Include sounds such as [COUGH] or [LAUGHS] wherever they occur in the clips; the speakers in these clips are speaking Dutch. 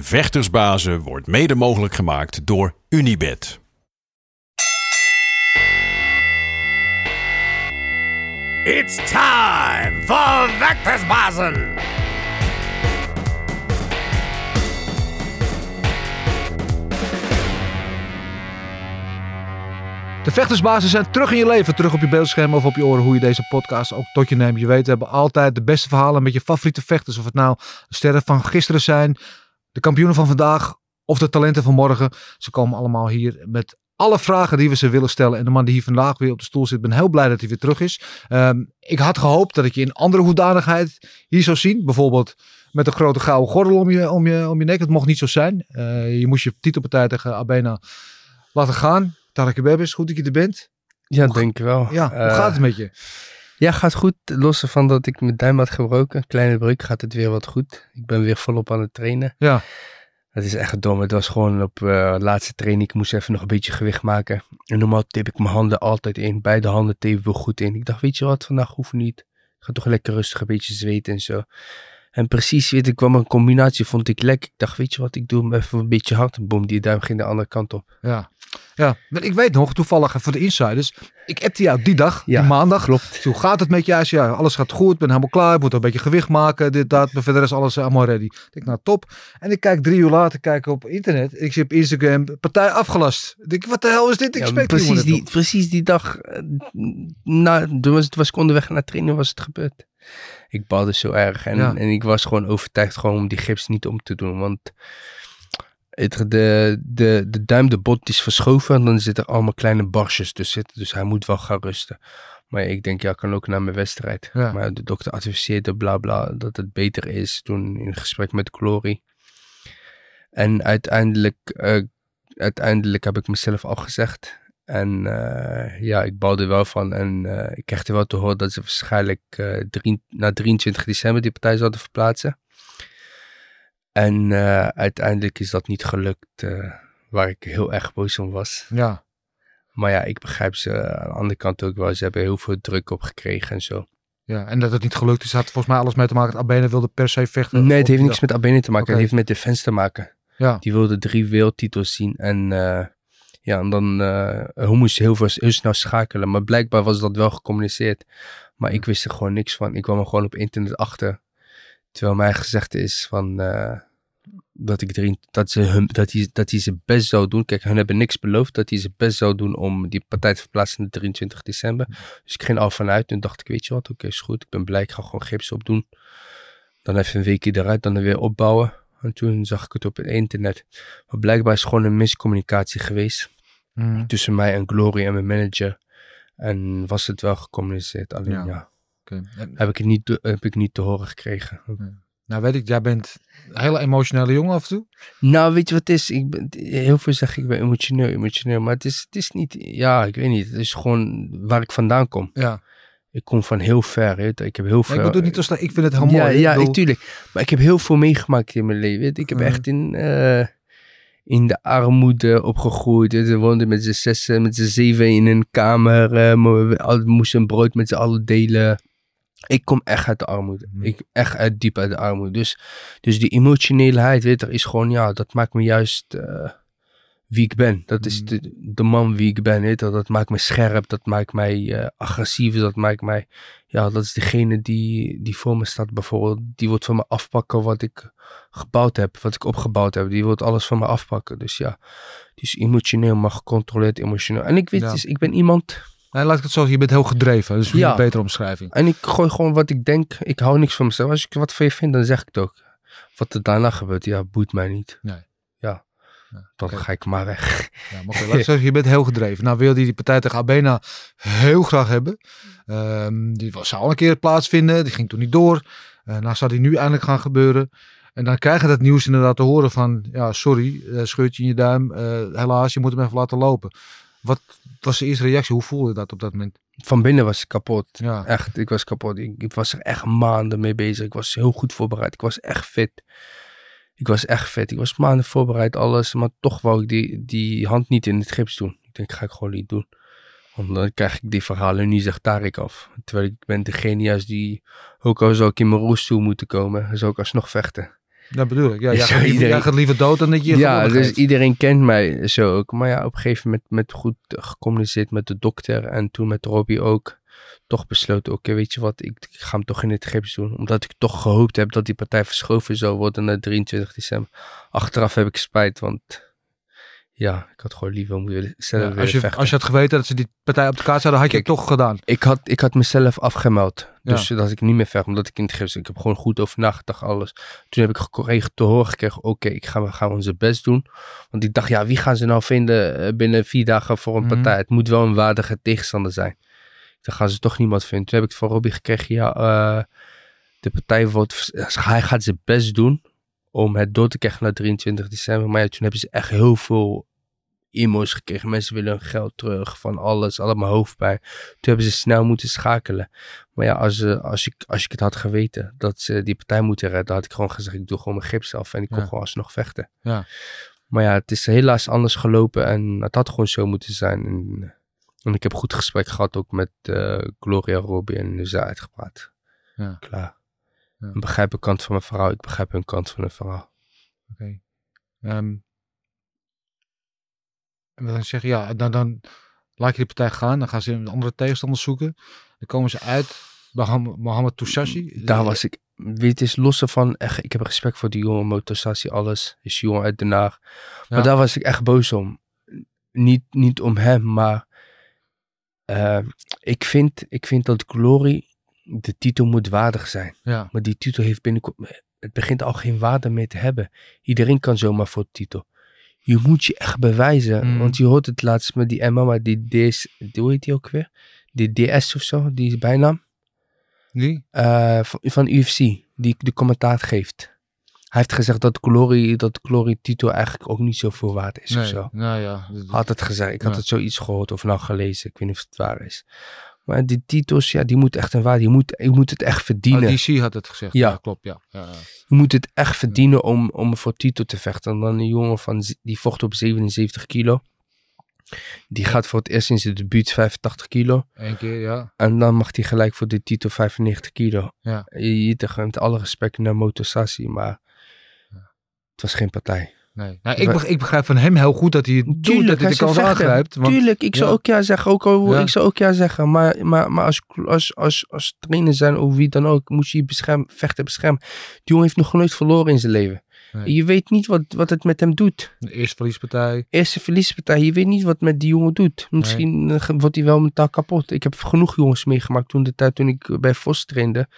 Vechtersbazen wordt mede mogelijk gemaakt door Unibed. It's time for Vectorsbazen! De vechtersbazen zijn terug in je leven, terug op je beeldscherm of op je oren, hoe je deze podcast ook tot je neemt. Je weet, we hebben altijd de beste verhalen met je favoriete vechters. Of het nou sterren van gisteren zijn, de kampioenen van vandaag of de talenten van morgen. Ze komen allemaal hier met alle vragen die we ze willen stellen. En de man die hier vandaag weer op de stoel zit, ben heel blij dat hij weer terug is. Ehm, ik had gehoopt dat ik je in andere hoedanigheid hier zou zien. Bijvoorbeeld met een grote gouden gordel om je, om je, om je nek. Het mocht niet zo zijn. Eh, je moest je titelpartij tegen Abena laten gaan. Tarek Bebis, goed dat je er bent. Ja, Hoe- denk ik wel. Ja, hoe Eh, gaat het met je? Ja, gaat goed. Los van dat ik mijn duim had gebroken, een kleine breuk, gaat het weer wat goed. Ik ben weer volop aan het trainen. Ja. Het is echt dom. Het was gewoon op eh laatste training. Ik moest even nog een beetje gewicht maken. En normaal tip ik mijn handen altijd in. Beide handen tape ik wel goed in. Ik dacht, weet je wat, vandaag hoeft niet. Ik ga toch lekker rustig een beetje zweten en zo. En precies, weet ik, kwam een combinatie, vond ik lekker. Ik dacht, weet je wat, ik doe hem even een beetje hard. Boom, die duim ging de andere kant op. Ja. Ja, ik weet nog, toevallig voor de insiders. Ik appte jou die dag, Ja, die maandag. Klopt. Hoe gaat het met je? Zei, ja, alles gaat goed, ben helemaal klaar, ik moet een beetje gewicht maken, dit, dat. Maar verder is alles allemaal ready. Ik denk, nou top. En ik kijk drie uur later kijken op internet. Ik zie op Instagram, partij afgelast. Ik denk, wat de hel is dit? Ik Ja, spreek precies, die, precies die dag, eh, na, toen was, het was ik onderweg naar trainen, was het gebeurd. Ik balde zo erg en, Ja. en ik was gewoon overtuigd gewoon om die gips niet om te doen. Want het, de, de, de duim, de bot is verschoven en dan zitten er allemaal kleine barsjes tussen. Dus hij moet wel gaan rusten. Maar ik denk, ja, ik kan ook naar mijn wedstrijd. Ja. Maar de dokter adviseerde bla bla dat het beter is. Toen in gesprek met Glory. En uiteindelijk, eh, uiteindelijk heb ik mezelf al gezegd. En eh, ja, ik bouwde er wel van. En eh, ik kreeg er wel te horen dat ze waarschijnlijk eh, drie, na 23 december die partij zouden verplaatsen. En uiteindelijk is dat niet gelukt, waar ik heel erg boos om was. Ja, Maar ja, ik begrijp ze aan de andere kant ook wel. Ze hebben heel veel druk op gekregen en zo. ja, en dat het niet gelukt is, had volgens mij alles mee te maken dat Abene wilde per se vechten. Nee, het heeft niks met Abene te maken. Het heeft met defense te maken. Ja, Die wilde drie wereldtitels zien. En ja, en dan hoe moest heel, veel, heel snel schakelen. Maar blijkbaar was dat wel gecommuniceerd. Maar ik wist er gewoon niks van. Ik kwam er gewoon op internet achter. Terwijl mij gezegd is van... eh, dat, ik erin, dat, ze hun, dat, hij, dat hij zijn best zou doen. Kijk, hun hebben niks beloofd. Dat hij zijn best zou doen om die partij te verplaatsen naar 23 december. Dus ik ging al vanuit. Toen dacht ik, weet je wat, oké, is goed. Ik ben blij, ik ga gewoon gips opdoen. Dan even een weekje eruit, dan er weer opbouwen. En toen zag ik het op het internet. Maar blijkbaar is gewoon een miscommunicatie geweest. Mhm. Tussen mij en Glory en mijn manager. En was het wel gecommuniceerd. Alleen Ja. ja, oké. En- heb, ik het niet, heb ik niet te horen gekregen. Nou weet ik, jij bent een hele emotionele jongen af en toe. Nou, weet je wat het is? Ik ben, heel veel zeggen ik ben emotioneel, emotioneel. Maar het is, het is niet, ja, ik weet niet. Het is gewoon waar ik vandaan kom. Ja, Ik kom van heel ver. Weet. Ik heb heel Ja, veel... ik bedoel niet als dat, ik vind het heel mooi. Ja, ja ik, tuurlijk. Maar ik heb heel veel meegemaakt in mijn leven. weet. Ik heb echt in, eh, in de armoede opgegroeid. We woonden met z'n zessen, met z'n zeven in een kamer. eh, we moesten een brood met z'n allen delen. Ik kom echt uit de armoede. Mhm. Ik echt uit diep uit de armoede. Dus, dus die emotioneelheid, weet je, is gewoon, ja, dat maakt me juist eh, wie ik ben. Dat is Mhm. de, de man wie ik ben, weet je. Dat maakt me scherp, dat maakt mij eh, agressief, dat maakt mij ja, dat is degene die, die voor me staat bijvoorbeeld. Die wordt van me afpakken wat ik gebouwd heb, wat ik opgebouwd heb. Die wordt alles van me afpakken. Dus ja, dus emotioneel, maar gecontroleerd emotioneel. En ik weet, Ja. dus, ik ben iemand Nee, laat ik het zo zeggen, je bent heel gedreven. Dus Ja. een betere omschrijving. en ik gooi gewoon wat ik denk. Ik hou niks van mezelf. Als ik wat van je vind, dan zeg ik het ook. Wat er daarna gebeurt, ja, boeit mij niet. Nee. Ja, Dan ga ik maar weg. Ja, maar laat zeggen, je bent heel gedreven. Nou wilde die partij tegen Abena heel graag hebben. Ehm, die was, zou al een keer plaatsvinden. Die ging toen niet door. Eh nou zou die nu eindelijk gaan gebeuren. En dan krijg je dat nieuws inderdaad te horen van... Ja, sorry, eh, scheurtje in je duim. eh, helaas, je moet hem even laten lopen. Wat was de eerste reactie? Hoe voelde je dat op dat moment? Van binnen was ik kapot. Ja, Echt, ik was kapot. Ik, ik was er echt maanden mee bezig. Ik was heel goed voorbereid. Ik was echt fit. Ik was echt fit. Ik was maanden voorbereid, alles. Maar toch wou ik die, die hand niet in het gips doen. Ik denk, ga ik gewoon niet doen. Want dan krijg ik die verhalen nu, zegt Tarek af. Terwijl ik ben degene juist die, ook al zou ik in mijn rolstoel moeten komen, zou ik alsnog vechten. Dat bedoel ik. Ja, [LAUGHS] jij, gaat liever, iedereen- jij gaat liever dood dan dat je Ja, dus iedereen kent mij zo ook. Maar ja, op een gegeven moment met goed gecommuniceerd met de dokter en toen met Robbie ook. Toch besloten, oké, weet je wat, ik, ik ga hem toch in het gips doen. Omdat ik toch gehoopt heb dat die partij verschoven zou worden naar 23 december. Achteraf heb ik spijt, want ja, ik had gewoon liever willen, zelf Ja, als, je, vechten. als je had geweten dat ze die partij op de kaart zouden, had je het Kijk, toch gedaan. Ik had, ik had mezelf afgemeld. Ja. Dus dat ik niet meer vecht, omdat ik in het gips Ik heb gewoon goed over nagedacht, alles. Toen heb ik gekregen te horen gekregen, oké, ik ga, we gaan onze best doen. Want ik dacht, ja, wie gaan ze nou vinden eh, binnen vier dagen voor een Mhm. partij? Het moet wel een waardige tegenstander zijn. Dan gaan ze toch niemand vinden. Toen heb ik van Robbie gekregen, ja, eh, de partij wordt, hij gaat zijn best doen om het door te krijgen naar 23 december. Maar ja, toen hebben ze echt heel veel emo's gekregen. Mensen willen hun geld terug, van alles, allemaal hoofdpijn. Toen hebben ze snel moeten schakelen. Maar ja, als, eh, als, ik, als ik het had geweten dat ze die partij moeten redden, had ik gewoon gezegd, ik doe gewoon mijn gips af en ik kon Ja. gewoon alsnog vechten. Ja. Maar ja, het is helaas anders gelopen en het had gewoon zo moeten zijn. En, en ik heb goed gesprek gehad ook met eh, Gloria Robbie en nu ze uitgepraat. Ja. Klaar. Ja. Ik begrijp een kant van mijn verhaal, ik begrijp hun kant van hun verhaal. Oké. Ehm, en dan zeg je, ja, dan, dan laat je die partij gaan. Dan gaan ze een andere tegenstander zoeken. Dan komen ze uit bij Mohamed Tousashi. Daar was ik, weet is losse van, echt, ik heb respect voor die jongen, motivatie, alles. Is jongen uit Den Haag. Maar Ja. daar was ik echt boos om. Niet, niet om hem, maar eh, ik, vind, ik vind dat Glory de titel moet waardig zijn. Ja, Maar die titel heeft binnenkort, het begint al geen waarde meer te hebben. Iedereen kan zomaar voor de titel. Je moet je echt bewijzen, Mm. want je hoort het laatst met die MMA, die DS, die- hoe heet die ook weer? Die DS of zo, die bijnaam. die? Eh, van, van UFC, die de commentaar geeft. Hij heeft gezegd dat Glory, dat Glory titel eigenlijk ook niet zoveel waard is of Nee, zo. nou ja. Had het gezegd, ik had het zoiets gehoord of nou gelezen, ik weet niet of het waar is. Maar die titels, ja, die moeten echt een waarde, je moet, je moet het echt verdienen. Oh, DC had het gezegd. Ja. Ja, klopt. Ja. Ja, ja. Je moet het echt verdienen om, om voor titel te vechten. En dan een jongen van, die vocht op 77 kilo. Die gaat voor het eerst in zijn debuut 85 kilo. Eén keer, ja. En dan mag hij gelijk voor de titel 95 kilo. Ja. Je, je met alle respect naar Motosassi, maar het was geen partij. Nee. Nou, ik, We- beg- ik begrijp van hem heel goed dat hij het doet, dat hij de kans aangrijpt. Want, Tuurlijk, ik zou ja. ook ja zeggen. Ook al, Ja. Ik zou ook ja zeggen. Maar, maar, maar als, als, als, als trainer zijn of wie dan ook, moet je je beschermen, vechten beschermen. Die jongen heeft nog nooit verloren in zijn leven. Nee. Je weet niet wat, wat het met hem doet. de eerste verliespartij. Eerste verliespartij, je weet niet wat met die jongen doet. Misschien eh, wordt hij wel mentaal kapot. Ik heb genoeg jongens meegemaakt toen de tijd toen ik bij Vos trainde.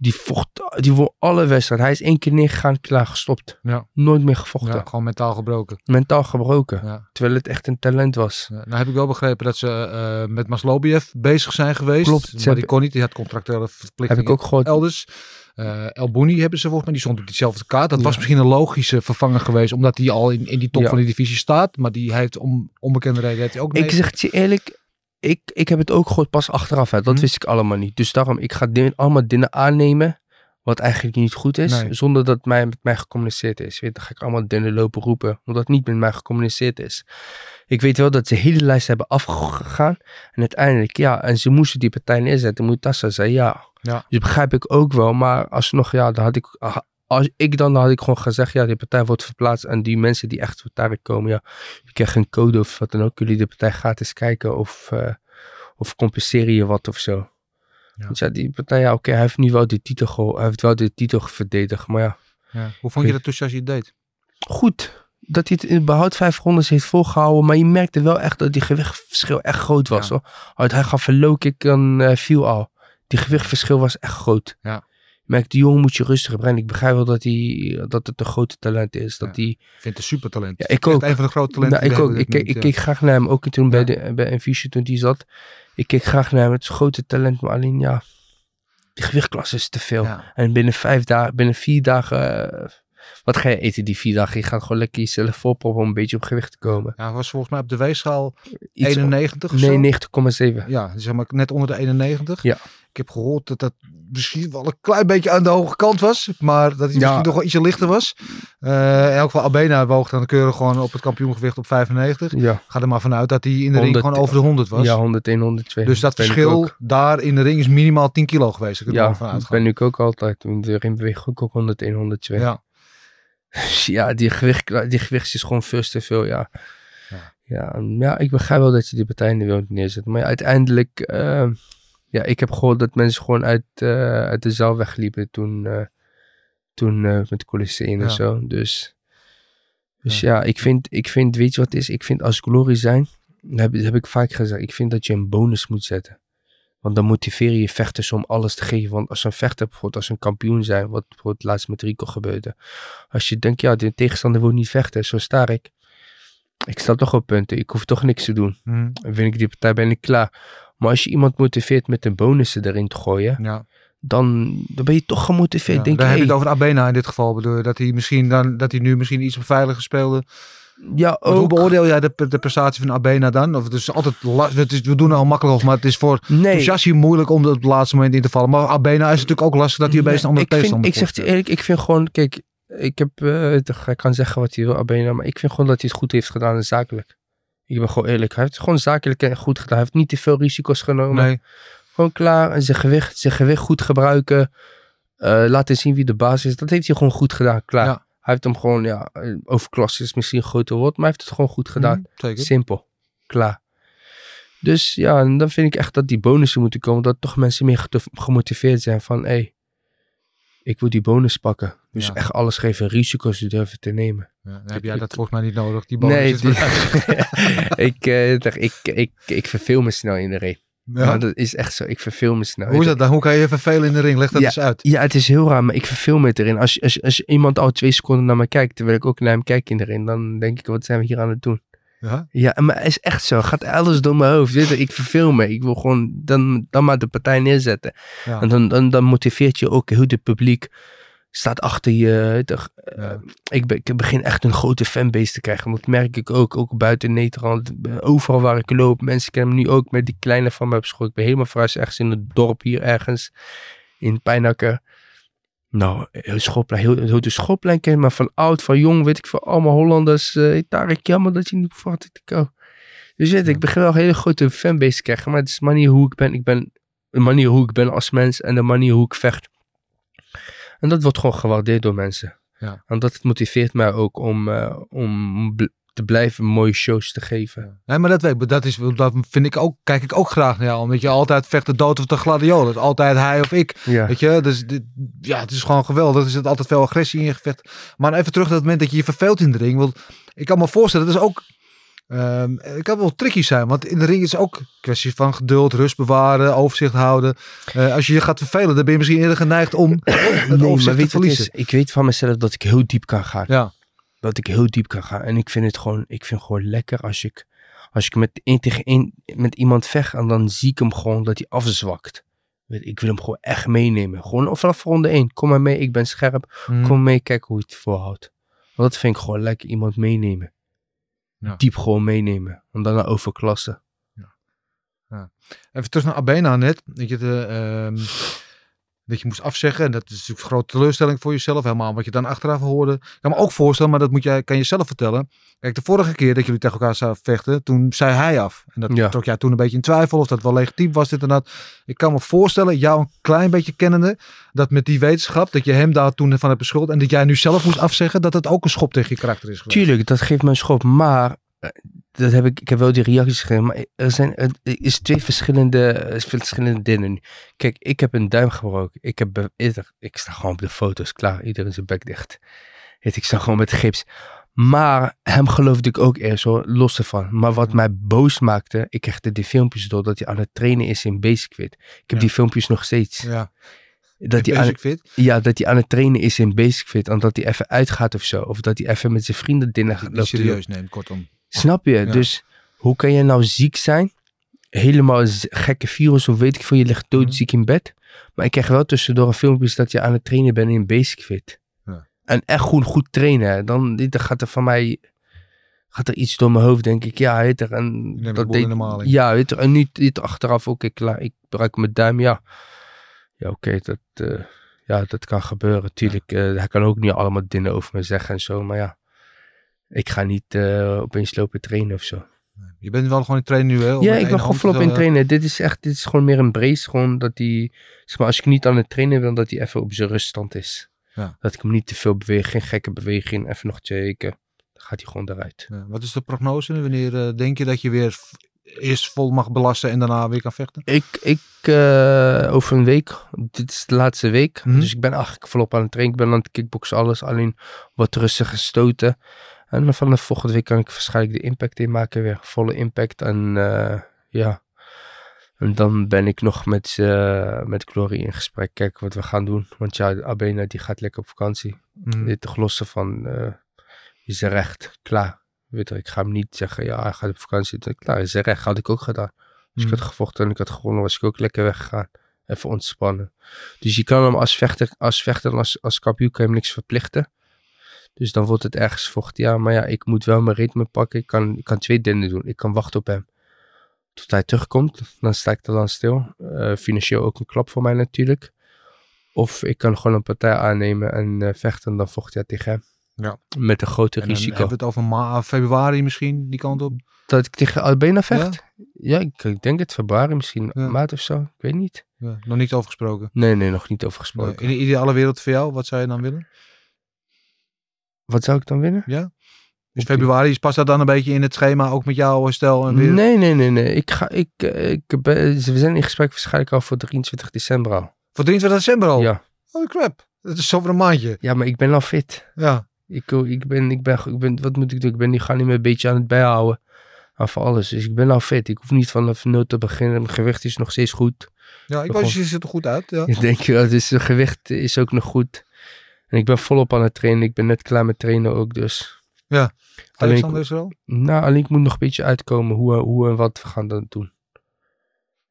Die vocht, die won alle wedstrijden. Hij is één keer neergegaan, klaar, gestopt. Ja. Nooit meer gevochten. Ja, gewoon mentaal gebroken. Mentaal gebroken. Ja. Terwijl het echt een talent was. Nou heb ik wel begrepen dat ze eh, met Maslobiev bezig zijn geweest. Klopt, Maar die hebben- kon niet. Die had contractuele Heb verplichtingen ik ook gehoord. elders. Eh El Bouni hebben ze volgens mij. Die stond op diezelfde kaart. Dat Ja. was misschien een logische vervanger geweest. Omdat hij al in, in die top Ja. van die divisie staat. Maar die heeft om onbekende reden heeft hij ook Ik mee. zeg het je eerlijk, ik, ik heb het ook gehoord pas achteraf. Hè. Dat Mhm. wist ik allemaal niet. Dus daarom, ik ga dingen, allemaal dingen aannemen wat eigenlijk niet goed is. Nee. Zonder dat mij, met mij gecommuniceerd is. Weet, dan ga ik allemaal dingen lopen roepen, omdat het niet met mij gecommuniceerd is. Ik weet wel dat ze hele lijst hebben afgegaan. En uiteindelijk, ja, en ze moesten die partij neerzetten. Mutassa zei ja. Ja. Dus begrijp ik ook wel. Maar alsnog, ja, dan had ik... Als ik dan, dan had ik gewoon gezegd, ja, die partij wordt verplaatst. En die mensen die echt daar komen, ja, je krijgt een code of wat dan ook. Jullie de partij gratis kijken of, eh, of compenseren je wat of zo. Ja. Want ja, die partij, ja, oké, hij heeft nu wel de titel, hij heeft wel de titel verdedigd. Maar ja, Ja. Hoe vond je dat Touchashi het deed? goed dat hij het in behoud vijf rondes heeft volgehouden. Maar je merkte wel echt dat die gewichtverschil echt groot was. Ja. Hoor. Hij gaf een low kick en eh, viel al. Die gewichtverschil was echt groot. Ja. Je merkt, die jongen moet je rustig brengen. Ik begrijp wel dat, hij, dat het een grote talent is. Dat Ja. hij, Ik vind het een supertalent. Ja, ik ook. een van de grote talenten. nou, ik ook. Ik, ik keek graag naar hem. Ook toen bij, de, bij Envision toen die zat. Ik keek graag naar hem. Het is een grote talent. Maar alleen ja, die gewichtklasse is te veel. En binnen vijf dagen, binnen vier dagen, eh, wat ga je eten die vier dagen? Je gaat gewoon lekker jezelf volproppen om een beetje op gewicht te komen. Ja, hij was volgens mij op de weegschaal Iets 91 of zo. Nee, 90,7. Ja, zeg maar net onder de 91. Ja. Ik heb gehoord dat dat misschien wel een klein beetje aan de hoge kant was. Maar dat hij Ja. misschien nog wel ietsje lichter was. Eh in elk geval Abena woog dan keurig gewoon op het kampioengewicht op 95. Ja, Ga er maar vanuit dat hij in de ring 100 gewoon over de 100 was. ja 101, 102. dus dat ik verschil daar in de ring is minimaal 10 kilo geweest. We Ja, dat ben ik ook altijd. Want Erin beweeg ik ook 101, 102. Ja. [LAUGHS] Ja, die, gewicht, die gewicht is gewoon veel te veel, ja. Ja. Ja, ja, ik begrijp wel dat je die partij in de wereld neerzet. Maar ja, uiteindelijk, eh, ja, ik heb gehoord dat mensen gewoon uit, eh, uit de zaal wegliepen toen, eh, toen eh, met Colosseum Ja. en zo. Dus, dus ja, ik, vind, ik vind, weet je wat het is? Ik vind als glory zijn, dat heb, dat heb ik vaak gezegd, ik vind dat je een bonus moet zetten. Want dan motiveer je je vechters om alles te geven. Want als een vechter bijvoorbeeld als een kampioen zijn, wat bijvoorbeeld laatst met Rico gebeurde. Als je denkt, ja, de tegenstander wil niet vechten, zo sta ik. Ik sta toch op punten, ik hoef toch niks te doen. Dan win ik die partij, ben ik klaar. Maar als je iemand motiveert met een bonussen erin te gooien, Ja. dan, dan ben je toch gemotiveerd. Ja, denk daar je, heb je hey, het over Abena in dit geval. Bedoel dat hij misschien dan dat hij nu misschien iets veiliger speelde. ja, Hoe beoordeel jij de, de prestatie van Abena dan? Of het is altijd het is, we doen er al makkelijk maar het is voor Nee, Chassis moeilijk om op het laatste moment in te vallen. Maar Abena is natuurlijk ook lastig dat hij opeens een andere ik, tegenstander ik zeg je eerlijk, ik vind gewoon, kijk, ik heb, eh, hij kan zeggen wat hij wil, Abena, maar ik vind gewoon dat hij het goed heeft gedaan en zakelijk. Ik ben gewoon eerlijk, hij heeft het gewoon zakelijk en goed gedaan. Hij heeft niet te veel risico's genomen. Nee, Gewoon klaar en zijn gewicht, zijn gewicht goed gebruiken. eh, laten zien wie de baas is. Dat heeft hij gewoon goed gedaan, klaar. Ja. Hij heeft hem gewoon, ja, eh, overklasse is misschien een groter woord, maar hij heeft het gewoon goed gedaan. Mhm. Simpel. Klaar. Dus ja, en dan vind ik echt dat die bonussen moeten komen. Dat toch mensen meer gemotiveerd zijn van... Hé, hey, ik wil die bonus pakken. Dus Ja. echt alles geven, risico's durven te nemen. Ja, dan heb jij dat [LAUGHS] volgens mij niet nodig. Die bonus nee, [LAUGHS] ik, dacht, ik, ik, ik verveel me snel in de ring. Ja. Dat is echt zo. Ik verveel me snel. Hoe is dat dan? Hoe kan je je vervelen in de ring? Leg dat Ja. eens uit. Ja, het is heel raar, maar ik verveel me erin. Als, als, als iemand al twee seconden naar me kijkt, terwijl ik ook naar hem kijk in de ring, dan denk ik, wat zijn we hier aan het doen? Ja? Ja, maar het is echt zo. Gaat alles door mijn hoofd. Weet je, Ik verveel me. Ik wil gewoon dan, dan maar de partij neerzetten. Ja. En dan, dan, dan motiveert je ook heel het publiek. Staat achter je. Toch, eh, Ja. ik, ben, ik begin echt een grote fanbase te krijgen. Dat merk ik ook. Ook buiten Nederland. Overal waar ik loop. Mensen kennen me nu ook met die kleine van me op school. Ik ben helemaal verhuisd ergens in het dorp hier ergens. In Pijnakker. Nou, heel schoolplein, heel, heel de schoolplein ken maar van oud, van jong, weet ik van allemaal Hollanders. eh Tarek, jammer dat je niet bevat ik ook. Dus weet, ik begin wel een hele grote fanbase te krijgen, maar het is de manier hoe ik ben. Ik ben de manier hoe ik ben als mens en de manier hoe ik vecht. En dat wordt gewoon gewaardeerd door mensen. Ja. En dat motiveert mij ook om, eh, om bl- te blijven mooie shows te geven. Nee, maar dat weet ik. Dat, is, dat vind ik ook, kijk ik ook graag naar jou. Omdat je altijd vecht de dood of de gladiolen. Is altijd hij of ik. Ja. Weet je, dus dit, ja, het is gewoon geweldig. Er zit altijd veel agressie in je gevecht. Maar even terug naar het moment dat je je verveelt in de ring. Want ik kan me voorstellen, dat is ook... ehm het kan wel tricky zijn, want in de ring is ook een kwestie van geduld, rust bewaren, overzicht houden. Eh, als je je gaat vervelen, dan ben je misschien eerder geneigd om [CLEARS THROAT] het Nee, overzicht maar te weet je wat het verliezen. is? Ik weet van mezelf dat ik heel diep kan gaan. Ja, dat ik heel diep kan gaan. En ik vind het gewoon, ik vind gewoon lekker als ik, als ik met één tegen één met iemand vecht en dan zie ik hem gewoon dat hij afzwakt. Ik wil hem gewoon echt meenemen. Gewoon vanaf ronde 1. Kom maar mee, ik ben scherp. Mhm. Kom mee, kijk hoe je het volhoudt. Want dat vind ik gewoon lekker, iemand meenemen. Ja. Diep gewoon meenemen. En daarna overklassen. Even terug naar Abena net. Dat je, de, ehm, dat je moest afzeggen. En dat is natuurlijk een grote teleurstelling voor jezelf. Helemaal wat je dan achteraf hoorde. Ik kan me ook voorstellen, maar dat moet jij, kan je zelf vertellen. Kijk, de vorige keer dat jullie tegen elkaar zouden vechten, toen zei hij af. En dat Ja. trok jij toen een beetje in twijfel of dat wel legitiem was, dit en dat. Ik kan me voorstellen, jou een klein beetje kennende, dat met die wetenschap, dat je hem daar toen van hebt beschuldigd en dat jij nu zelf moest afzeggen, dat het ook een schop tegen je karakter is geweest. Tuurlijk, dat geeft me een schop. Maar, dat heb ik, ik heb wel die reacties gegeven. Maar er zijn er is twee verschillende, eh, verschillende dingen. Kijk, ik heb een duim gebroken. Ik, heb, ik sta gewoon op de foto's klaar. Iedereen zijn bek dicht. Ik sta gewoon met gips. Maar hem geloofde ik ook eerst hoor, los ervan. Maar wat mij boos maakte, ik kreeg die filmpjes door dat hij aan het trainen is in Basic Fit. Ik heb Ja. die filmpjes nog steeds. Ja, Dat hij aan, fit. ja, dat hij aan het trainen is in Basic Fit. En dat hij even uitgaat of zo. Of dat hij even met zijn vrienden dingen gaat serieus neemt, kortom. Snap je? Ja. Dus hoe kan je nou ziek zijn? Helemaal gekke virus of weet ik veel. Je ligt Mhm. doodziek in bed. Maar ik krijg wel tussendoor een filmpjes dat je aan het trainen bent in Basic Fit. Ja. En echt goed, goed trainen. Dan, dan gaat er van mij gaat er iets door mijn hoofd, denk ik. Ja, weet er. En neemt de boel in de maling. Ja, weet er. En nu dit achteraf, oké, klaar. Ik gebruik mijn duim, ja. Ja, oké, dat, eh, ja, dat kan gebeuren. Tuurlijk, eh, hij kan ook niet allemaal dingen over me zeggen en zo. Maar ja, ik ga niet eh, opeens lopen trainen of zo. Je bent wel gewoon in training nu, hè? om Ja, ik ben gewoon volop in trainen. Dit is echt, dit is gewoon meer een brace. Gewoon dat hij, zeg maar, als ik niet aan het trainen ben, dat hij even op zijn ruststand is. Ja. Dat ik hem niet te veel beweeg, geen gekke beweging, even nog checken. Dan gaat hij gewoon eruit. Ja, wat is de prognose? Wanneer eh, denk je dat je weer eerst vol mag belasten en daarna weer kan vechten? Ik, ik eh, over een week, dit is de laatste week, Mhm. dus ik ben eigenlijk volop aan het trainen. Ik ben aan het kickboksen, alles, alleen wat rustig gestoten. En dan vanaf volgende week kan ik waarschijnlijk de impact inmaken weer, volle impact. En eh, ja, en dan ben ik nog met, eh, met Glory in gesprek, kijken wat we gaan doen. Want ja, Abena die gaat lekker op vakantie. Mhm. Dit te glossen van, eh, is er recht, klaar. Weet je, ik ga hem niet zeggen, ja, hij gaat op vakantie. Dan, Klaar, is er recht, had ik ook gedaan. Als ik Mhm. had gevochten en ik had gewonnen, was ik ook lekker weggegaan. Even ontspannen. Dus je kan hem als vechter, als vechter en als, als kampioen kan je hem niks verplichten. Dus dan wordt het ergens vocht. Ja, maar ja, ik moet wel mijn ritme pakken. Ik kan, ik kan twee dingen doen. Ik kan wachten op hem. Tot hij terugkomt. Dan sta ik er dan stil. Eh, financieel ook een klap voor mij natuurlijk. Of ik kan gewoon een partij aannemen en eh, vechten. En dan vocht hij tegen hem. Ja. Met een groter En dan risico. hebben we het over ma- februari misschien, die kant op. Dat ik tegen Albena vecht? Ja, ik, ik denk het februari, misschien Ja. maart of zo. Ik weet niet. Ja, nog niet over gesproken. Nee, nee, nog niet over Nee, gesproken. In de ideale wereld voor jou, wat zou je dan willen? Wat zou ik dan winnen? Ja? Dus februari, past dat dan een beetje in het schema, ook met jouw stel en weer? Nee, nee, nee, nee. Ik ga, ik, eh, ik ben, we zijn in gesprek waarschijnlijk al voor 23 december al. Voor 23 december al? Ja. Oh crap, dat is over een maandje. ja, maar ik ben al fit. Ja, Ik, ik, ben, ik, ben, ik ben, wat moet ik doen? Ik ben die gaan niet meer een beetje aan het bijhouden. Aan voor alles. Dus ik ben al fit. Ik hoef niet vanaf nul te beginnen. Mijn gewicht is nog steeds goed. ja ik was, je ziet er goed uit. Ja. [LAUGHS] Ik denk, ja, dus het gewicht is ook nog goed. En ik ben volop aan het trainen. Ik ben net klaar met trainen ook, dus. Alleen, Alexander is er al? nou, alleen ik moet nog een beetje uitkomen hoe, hoe en wat we gaan dan doen.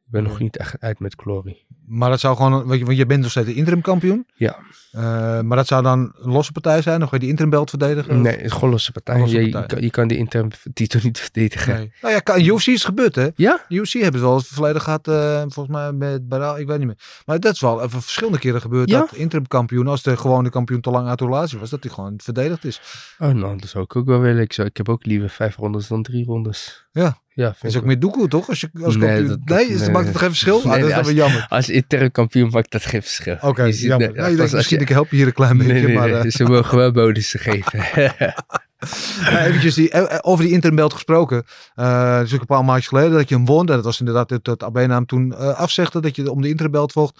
Ik ben nog niet echt uit met Glory. Maar dat zou gewoon, want je, want je bent nog steeds de interim kampioen. Ja. Eh, maar dat zou dan een losse partij zijn? Nog ga je die interim belt verdedigen? Nee, het is gewoon losse partij. Losse je, je partij. kan, je kan die intern titel niet verdedigen. Nee. Nou ja, kan, UFC is gebeurd hè? Ja? UFC hebben het wel eens verleden gehad, eh, volgens mij met Baral, ik weet niet meer. Maar dat is wel even verschillende keren gebeurd Ja? dat interim kampioen, als de gewone kampioen te lang uit de relatie was, dat hij gewoon verdedigd is. Oh, nou, dat zou ik ook wel willen. Ik, zou, ik heb ook liever vijf rondes dan drie rondes. Ja. Ja, Dat vind is ook meer doekoe toch? Als je, als Nee, kampioen- dat- dat- nee, is, nee, maakt het geen verschil? Ah, dat is dan weer jammer. Als intern kampioen maakt dat geen verschil. Oké, ziet- jammer. nee, Nou, je denkt, als misschien je- ik help je hier een klein beetje, maar... eh, ze mogen [LAUGHS] wel bonussen geven. Ja, [LAUGHS] eventjes die, eh, eh, over die interim gesproken. Eh dat is ook een paar maandjes geleden dat je hem won. En dat was inderdaad het Abena hem toen eh, afzegde dat je om de interim vocht.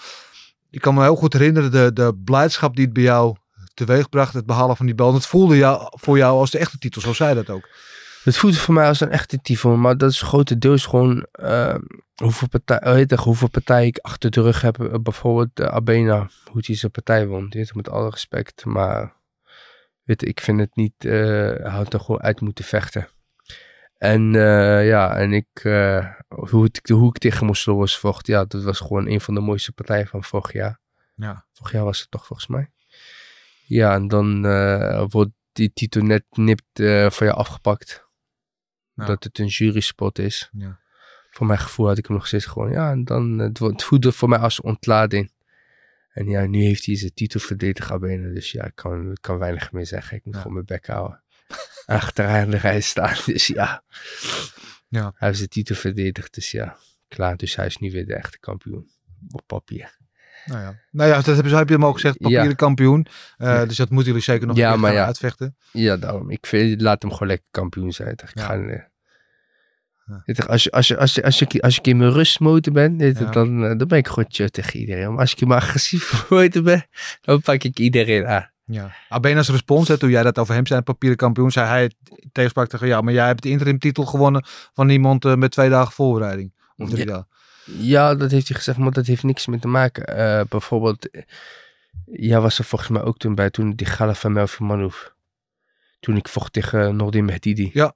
Ik kan me heel goed herinneren de, de blijdschap die het bij jou teweegbracht. Het behalen van die bel. Het voelde jou, voor jou als de echte titel. Zo zei dat ook. Het voelt voor mij als een echte titel, maar dat is grotendeels gewoon eh, hoeveel, partij, hoeveel partijen ik achter de rug heb. Eh, bijvoorbeeld uh, Abena, hoe hij zijn partij won. Dit met alle respect, maar weet, ik vind het niet, uh, hij had er gewoon uit moeten vechten. En uh, ja, en ik, uh, hoe, het, hoe ik tegen Mosloos vocht, ja, dat was gewoon een van de mooiste partijen van vorig jaar. Ja. Vorig jaar was het toch volgens mij. Ja, en dan uh, wordt die titel net nipt uh, van je afgepakt. Dat het een jury spot is. Ja. Voor mijn gevoel had ik hem nog steeds gewoon. Ja, en dan het, het voelde voor mij als ontlading. En ja, nu heeft hij zijn titel verdedigd benen. Dus ja, ik kan, kan weinig meer zeggen. Ik moet ja. gewoon mijn bek houden. [LAUGHS] Achteraan de rij staan. [LAUGHS] Dus ja. ja. Hij heeft zijn titel verdedigd. Dus ja, klaar. Dus hij is nu weer de echte kampioen. Op papier. Nou ja, nou ja dat hebben ze, heb je hem ook gezegd, papieren ja. kampioen. Uh, ja. Dus dat moeten jullie zeker nog ja, een maar gaan ja. uitvechten. Ja, daarom. Ik vind, laat hem gewoon lekker kampioen zijn. Ik ga, uh, als, je, als, je, als, je, als, je, als ik in mijn rustmotor ben, ja. dan, uh, dan ben ik gewoon chill tegen iedereen. Maar als ik in mijn agressief [LAUGHS] motor ben, dan pak ik iedereen aan. Ja. Abena's respons, hè, toen jij dat over hem zei, papieren kampioen, zei hij tegenspraak tegen ja, maar jij hebt de interim titel gewonnen van iemand uh, met twee dagen voorbereiding. Of drie ja. dagen. Ja, dat heeft hij gezegd, maar dat heeft niks mee te maken. Uh, bijvoorbeeld, ja, was er volgens mij ook toen bij, toen die gala van Melvin Manouf. Toen ik vocht tegen Nordin Mehdidi. Ja.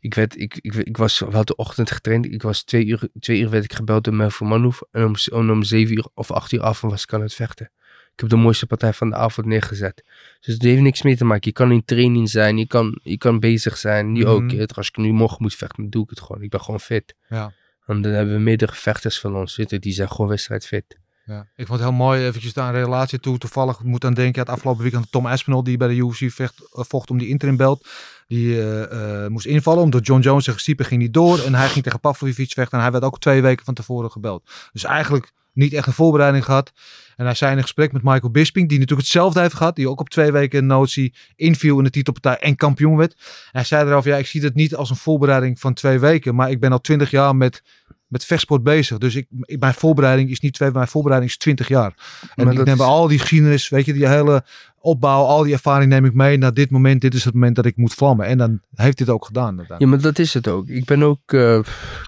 Ik, werd, ik, ik, ik was wel de ochtend getraind. Ik was twee uur, twee uur werd ik gebeld door Melvin Manouf. En om, om, om zeven uur of acht uur af was ik aan het vechten. Ik heb de mooiste partij van de avond neergezet. Dus het heeft niks mee te maken. Je kan in training zijn, je kan, je kan bezig zijn. Nu mm. ook. Als ik nu morgen moet vechten, dan doe ik het gewoon. Ik ben gewoon fit. Ja. En dan hebben we meerdere vechters van ons zitten, die zijn gewoon wedstrijdfit. Ja, ik vond het heel mooi, eventjes daar een relatie toe. Toevallig moet aan denken, het afgelopen weekend Tom Aspinall, die bij de UFC vecht, vocht om die interim belt. Die eh, eh, moest invallen, omdat John Jones in principe ging niet door. En hij ging tegen Pavlovic vechten. En hij werd ook twee weken van tevoren gebeld. Dus eigenlijk niet echt een voorbereiding gehad. En hij zei in een gesprek met Michael Bisping, die natuurlijk hetzelfde heeft gehad. Die ook op twee weken notie inviel in de titelpartij en kampioen werd. En hij zei erover, ja, ik zie het niet als een voorbereiding van twee weken. Maar ik ben al twintig jaar met, met vechtsport bezig. Dus ik, mijn voorbereiding is niet twee, mijn voorbereiding is twintig jaar. En Maar ik dat neem is- al die geschiedenis, weet je, die hele opbouw, al die ervaring neem ik mee naar dit moment. Dit is het moment dat ik moet vlammen. En dan heeft dit ook gedaan. Ja, maar dat is het ook. Ik ben ook, eh,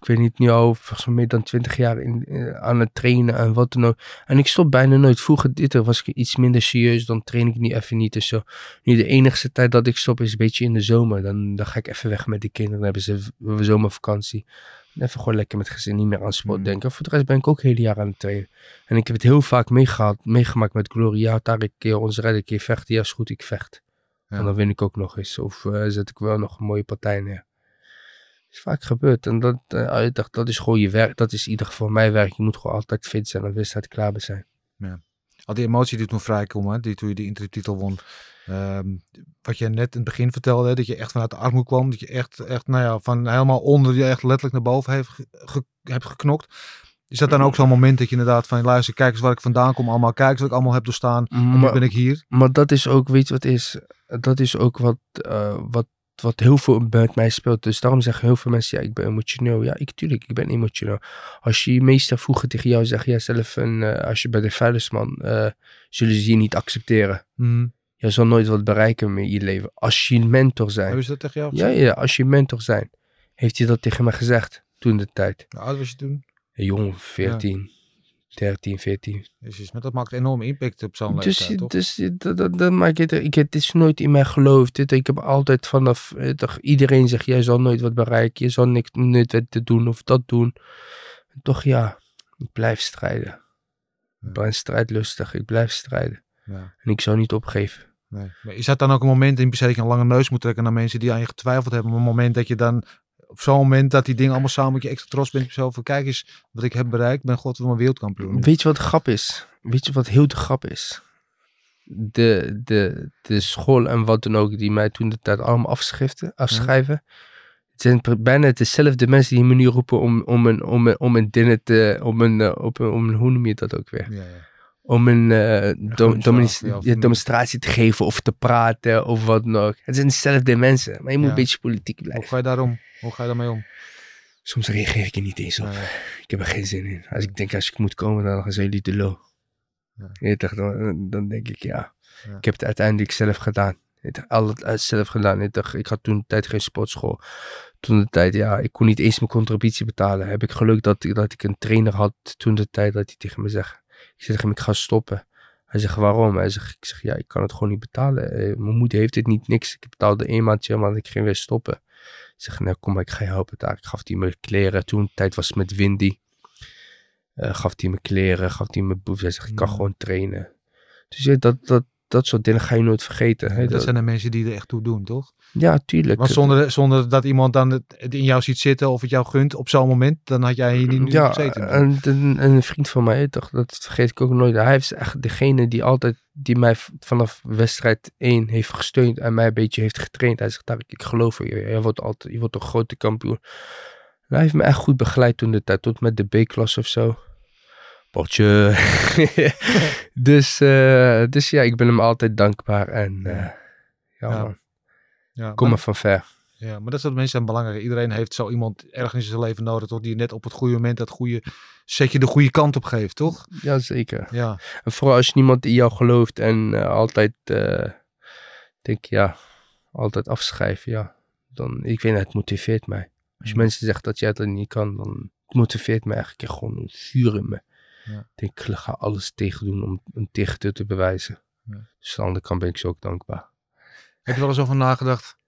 ik weet niet, nu al volgens mij meer dan twintig jaar in, eh, aan het trainen en wat dan ook. En ik stop bijna nooit. Vroeger dit was ik iets minder serieus, dan train ik niet even niet. Dus zo. Nu de enige tijd dat ik stop is een beetje in de zomer. Dan, dan ga ik even weg met de kinderen. Dan hebben ze zomervakantie. Even gewoon lekker met gezin, niet meer aan sport Mm. denken. Voor de rest ben ik ook het hele jaar aan het trainen. En ik heb het heel vaak meegehad, meegemaakt met Gloria. Daar een keer ons redden, keer vechten. Ja, is goed, ik vecht. Ja. En dan win ik ook nog eens. Of eh, zet ik wel nog een mooie partij neer. is vaak gebeurd. En dat, eh, ik dacht, dat is gewoon je werk. Dat is in ieder geval mijn werk. Je moet gewoon altijd fit zijn en wedstrijd klaar bij zijn. Al die emotie die toen vrijkwam, hè, die, toen je de intertitel won. Ehm, wat je net in het begin vertelde, hè, dat je echt vanuit de armoede kwam. Dat je echt, echt nou ja, van helemaal onder je echt letterlijk naar boven heeft ge- ge- hebt geknokt. Is dat dan ook zo'n moment dat je inderdaad van, luister, kijk eens waar ik vandaan kom allemaal. Kijk eens wat ik allemaal heb doorstaan. En nu Maar, ben ik hier. maar dat is ook, weet je wat is? Dat is ook wat, eh, wat, wat heel veel met mij speelt. Dus daarom zeggen heel veel mensen, ja, ik ben emotioneel. Ja, ik tuurlijk, ik ben emotioneel. Als je meestal vroeger tegen jou zegt, jij zelf, een, eh, als je bij de vuilnisman, eh zullen ze je niet accepteren. Mhm. Je zal nooit wat bereiken met je leven. Als je een mentor zijn. Hebben ze dat tegen jou Ja, gezegd? ja, als je mentor zijn. Heeft hij dat tegen me gezegd toen de tijd? Hoe oud was je toen? Een jong, 14, 13, 14. Jezus, maar dat maakt enorm impact op zo'n Dus, leeftijd, toch? dus dat, dat, dat maakt het, ik, het is nooit in mij geloofd. Dit, ik heb altijd vanaf, eh, toch, iedereen zegt, jij zal nooit wat bereiken. Je zal niks, nooit wat te doen of dat doen. En toch ja, ik blijf strijden. Ik ben strijdlustig, ik blijf strijden. Ja. En ik zou niet opgeven. Nee. Maar is dat dan ook een moment in per se dat je een lange neus moet trekken naar mensen die aan je getwijfeld hebben? Een moment dat je dan, op zo'n moment dat die dingen allemaal samen met je extra trots bent op jezelf. Van kijk eens wat ik heb bereikt. Ik ben god mijn wereldkampioen. Weet je wat de grap is? Weet je wat heel de grap is? De, de, de school en wat dan ook die mij toen de tijd allemaal afschriften, afschrijven. Het zijn bijna dezelfde mensen die me nu roepen om, om, een, om, een, om een dinner te, om een, eh, op een, om een, hoe noem je dat ook weer? Ja, ja. Om een eh, dom- ja, demonstratie te geven of te praten of wat ook. Het zijn dezelfde mensen, maar je moet Ja. een beetje politiek Hoe blijven. ga je daarom? Hoe ga je daarmee om? Soms reageer ik er niet eens op. Nee. Ik heb er geen zin in. Als ik denk, als ik moet komen, dan gaan ze jullie de lul. Ja. Dan, dan denk ik, ja. Ik heb het uiteindelijk zelf gedaan. Ik heb altijd uit zelf gedaan. Ik, dacht, ik had toen de tijd geen sportschool. Toen de tijd, ja, ik kon niet eens mijn contributie betalen. Heb ik geluk dat, dat ik een trainer had toen de tijd dat hij tegen me zegt. Ik zeg hem, ik ga stoppen. Hij zegt, waarom? Hij zegt, ik zeg, ja, ik kan het gewoon niet betalen. Eh, mijn moeder heeft het niet, niks. Ik betaalde een maandje, maar ik ging weer stoppen. Ik zeg, nou kom maar, ik ga je helpen daar. Ik gaf hij mijn kleren. Toen tijd was met Windy. Eh, gaf hij me kleren, gaf hij me boef. Hij zegt, ik kan Mm. gewoon trainen. Dus ja, dat, dat, dat soort dingen ga je nooit vergeten. hè. dat Dat- zijn de mensen die er echt toe doen, toch? ja, tuurlijk. Want zonder, zonder dat iemand dan het, in jou ziet zitten of het jou gunt op zo'n moment, dan had jij hier niet, niet ja, gezeten. en, en, en een vriend van mij, toch, dat vergeet ik ook nooit. Hij is echt degene die altijd, die mij vanaf wedstrijd 1 heeft gesteund en mij een beetje heeft getraind. Hij zegt, ik geloof in je. Jij wordt altijd, je wordt een grote kampioen. En hij heeft me echt goed begeleid toen de tijd, tot met de B-klas of zo. Potje. [LAUGHS] dus, eh, dus ja, ik ben hem altijd dankbaar en eh, ja, Ja. man, ja, kom maar, van ver. ja, maar dat soort mensen zijn belangrijk. Iedereen heeft zo iemand ergens in zijn leven nodig, toch? Die je net op het goede moment dat goede setje de goede kant op geeft, toch? Jazeker. Ja, En vooral als niemand in jou gelooft en eh, altijd, eh, denk ja, altijd afschrijven, ja. Dan, ik weet het motiveert mij. Als je Ja. mensen zegt dat jij dat niet kan, dan motiveert mij eigenlijk gewoon een vuur in me. Ja. Ik ga alles tegen doen om, om tegen te, bewijzen. Ja. Dus aan de andere kant ben ik ze ook dankbaar. Heb je wel eens over nagedacht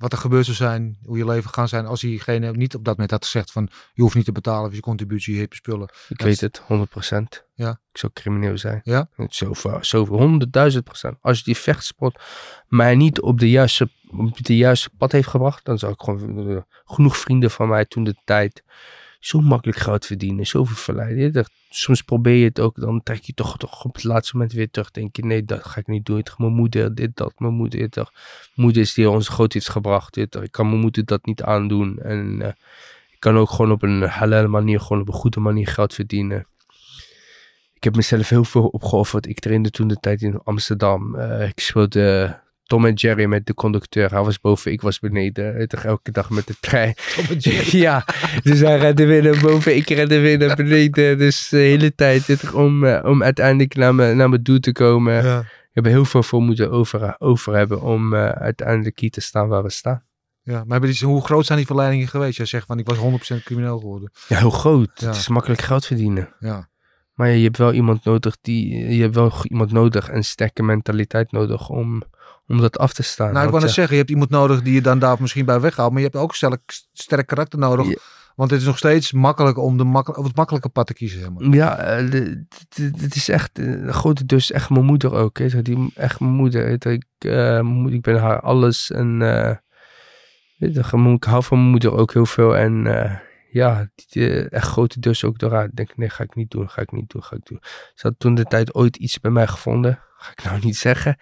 wat er gebeurd zou zijn, hoe je leven gaan zijn als diegene niet op dat moment had gezegd van je hoeft niet te betalen voor je contributie, je hebt je spullen. Ik Dat weet het, 100%. Ja. Ik zou crimineel zijn. Ja? Zoveel, zoveel, honderdduizend procent. Als die vechtsport mij niet op de juiste, op de juiste pad heeft gebracht, dan zou ik gewoon, eh, genoeg vrienden van mij toen de tijd, zo makkelijk geld verdienen, zoveel verleiden. Soms probeer je het ook, dan trek je toch, toch op het laatste moment weer terug. Denk je, nee, dat ga ik niet doen. Het, mijn moeder, dit, dat, mijn moeder, dit, moeder is die ons groot heeft gebracht. Dit, ik kan mijn moeder dat niet aandoen. En eh, ik kan ook gewoon op een halal manier, gewoon op een goede manier geld verdienen. Ik heb mezelf heel veel opgeofferd. Ik trainde toen de tijd in Amsterdam. Eh, ik speelde Tom en Jerry met de conducteur. Hij was boven, ik was beneden. Toch elke dag met de trein. En [LAUGHS] ja, dus hij redde weer naar boven, ik redde weer naar beneden. Dus de hele tijd om, eh, om uiteindelijk naar mijn, naar mijn doel te komen. Ja. Ik heb er heel veel voor moeten over, over hebben om eh, uiteindelijk hier te staan waar we staan. Ja, maar hebben die, hoe groot zijn die verleidingen geweest? Jij zegt van ik was 100% crimineel geworden. Ja, heel groot. Ja. Het is makkelijk geld verdienen. Ja. Maar je hebt wel iemand nodig die, je hebt wel iemand nodig, een sterke mentaliteit nodig om, om dat af te staan. Nou, ik wou net ja, zeggen, je hebt iemand nodig die je dan daar misschien bij weghaalt. Maar je hebt ook sterk, sterk karakter nodig. Ja. Want het is nog steeds makkelijk om de makkel- of het makkelijke pad te kiezen. Zeg maar. Ja, eh, de- het is echt, eh, de grote dus echt mijn moeder ook. Die, echt mijn moeder. Ik, eh, ik ben haar alles. En eh, gewoon, ik hou van mijn moeder ook heel veel. En eh, ja, die, eh, echt grote dus ook door haar. Ik denk, nee, ga ik niet doen, ga ik niet doen, ga ik doen. Ze had toen de tijd ooit iets bij mij gevonden. Ga ik nou niet zeggen.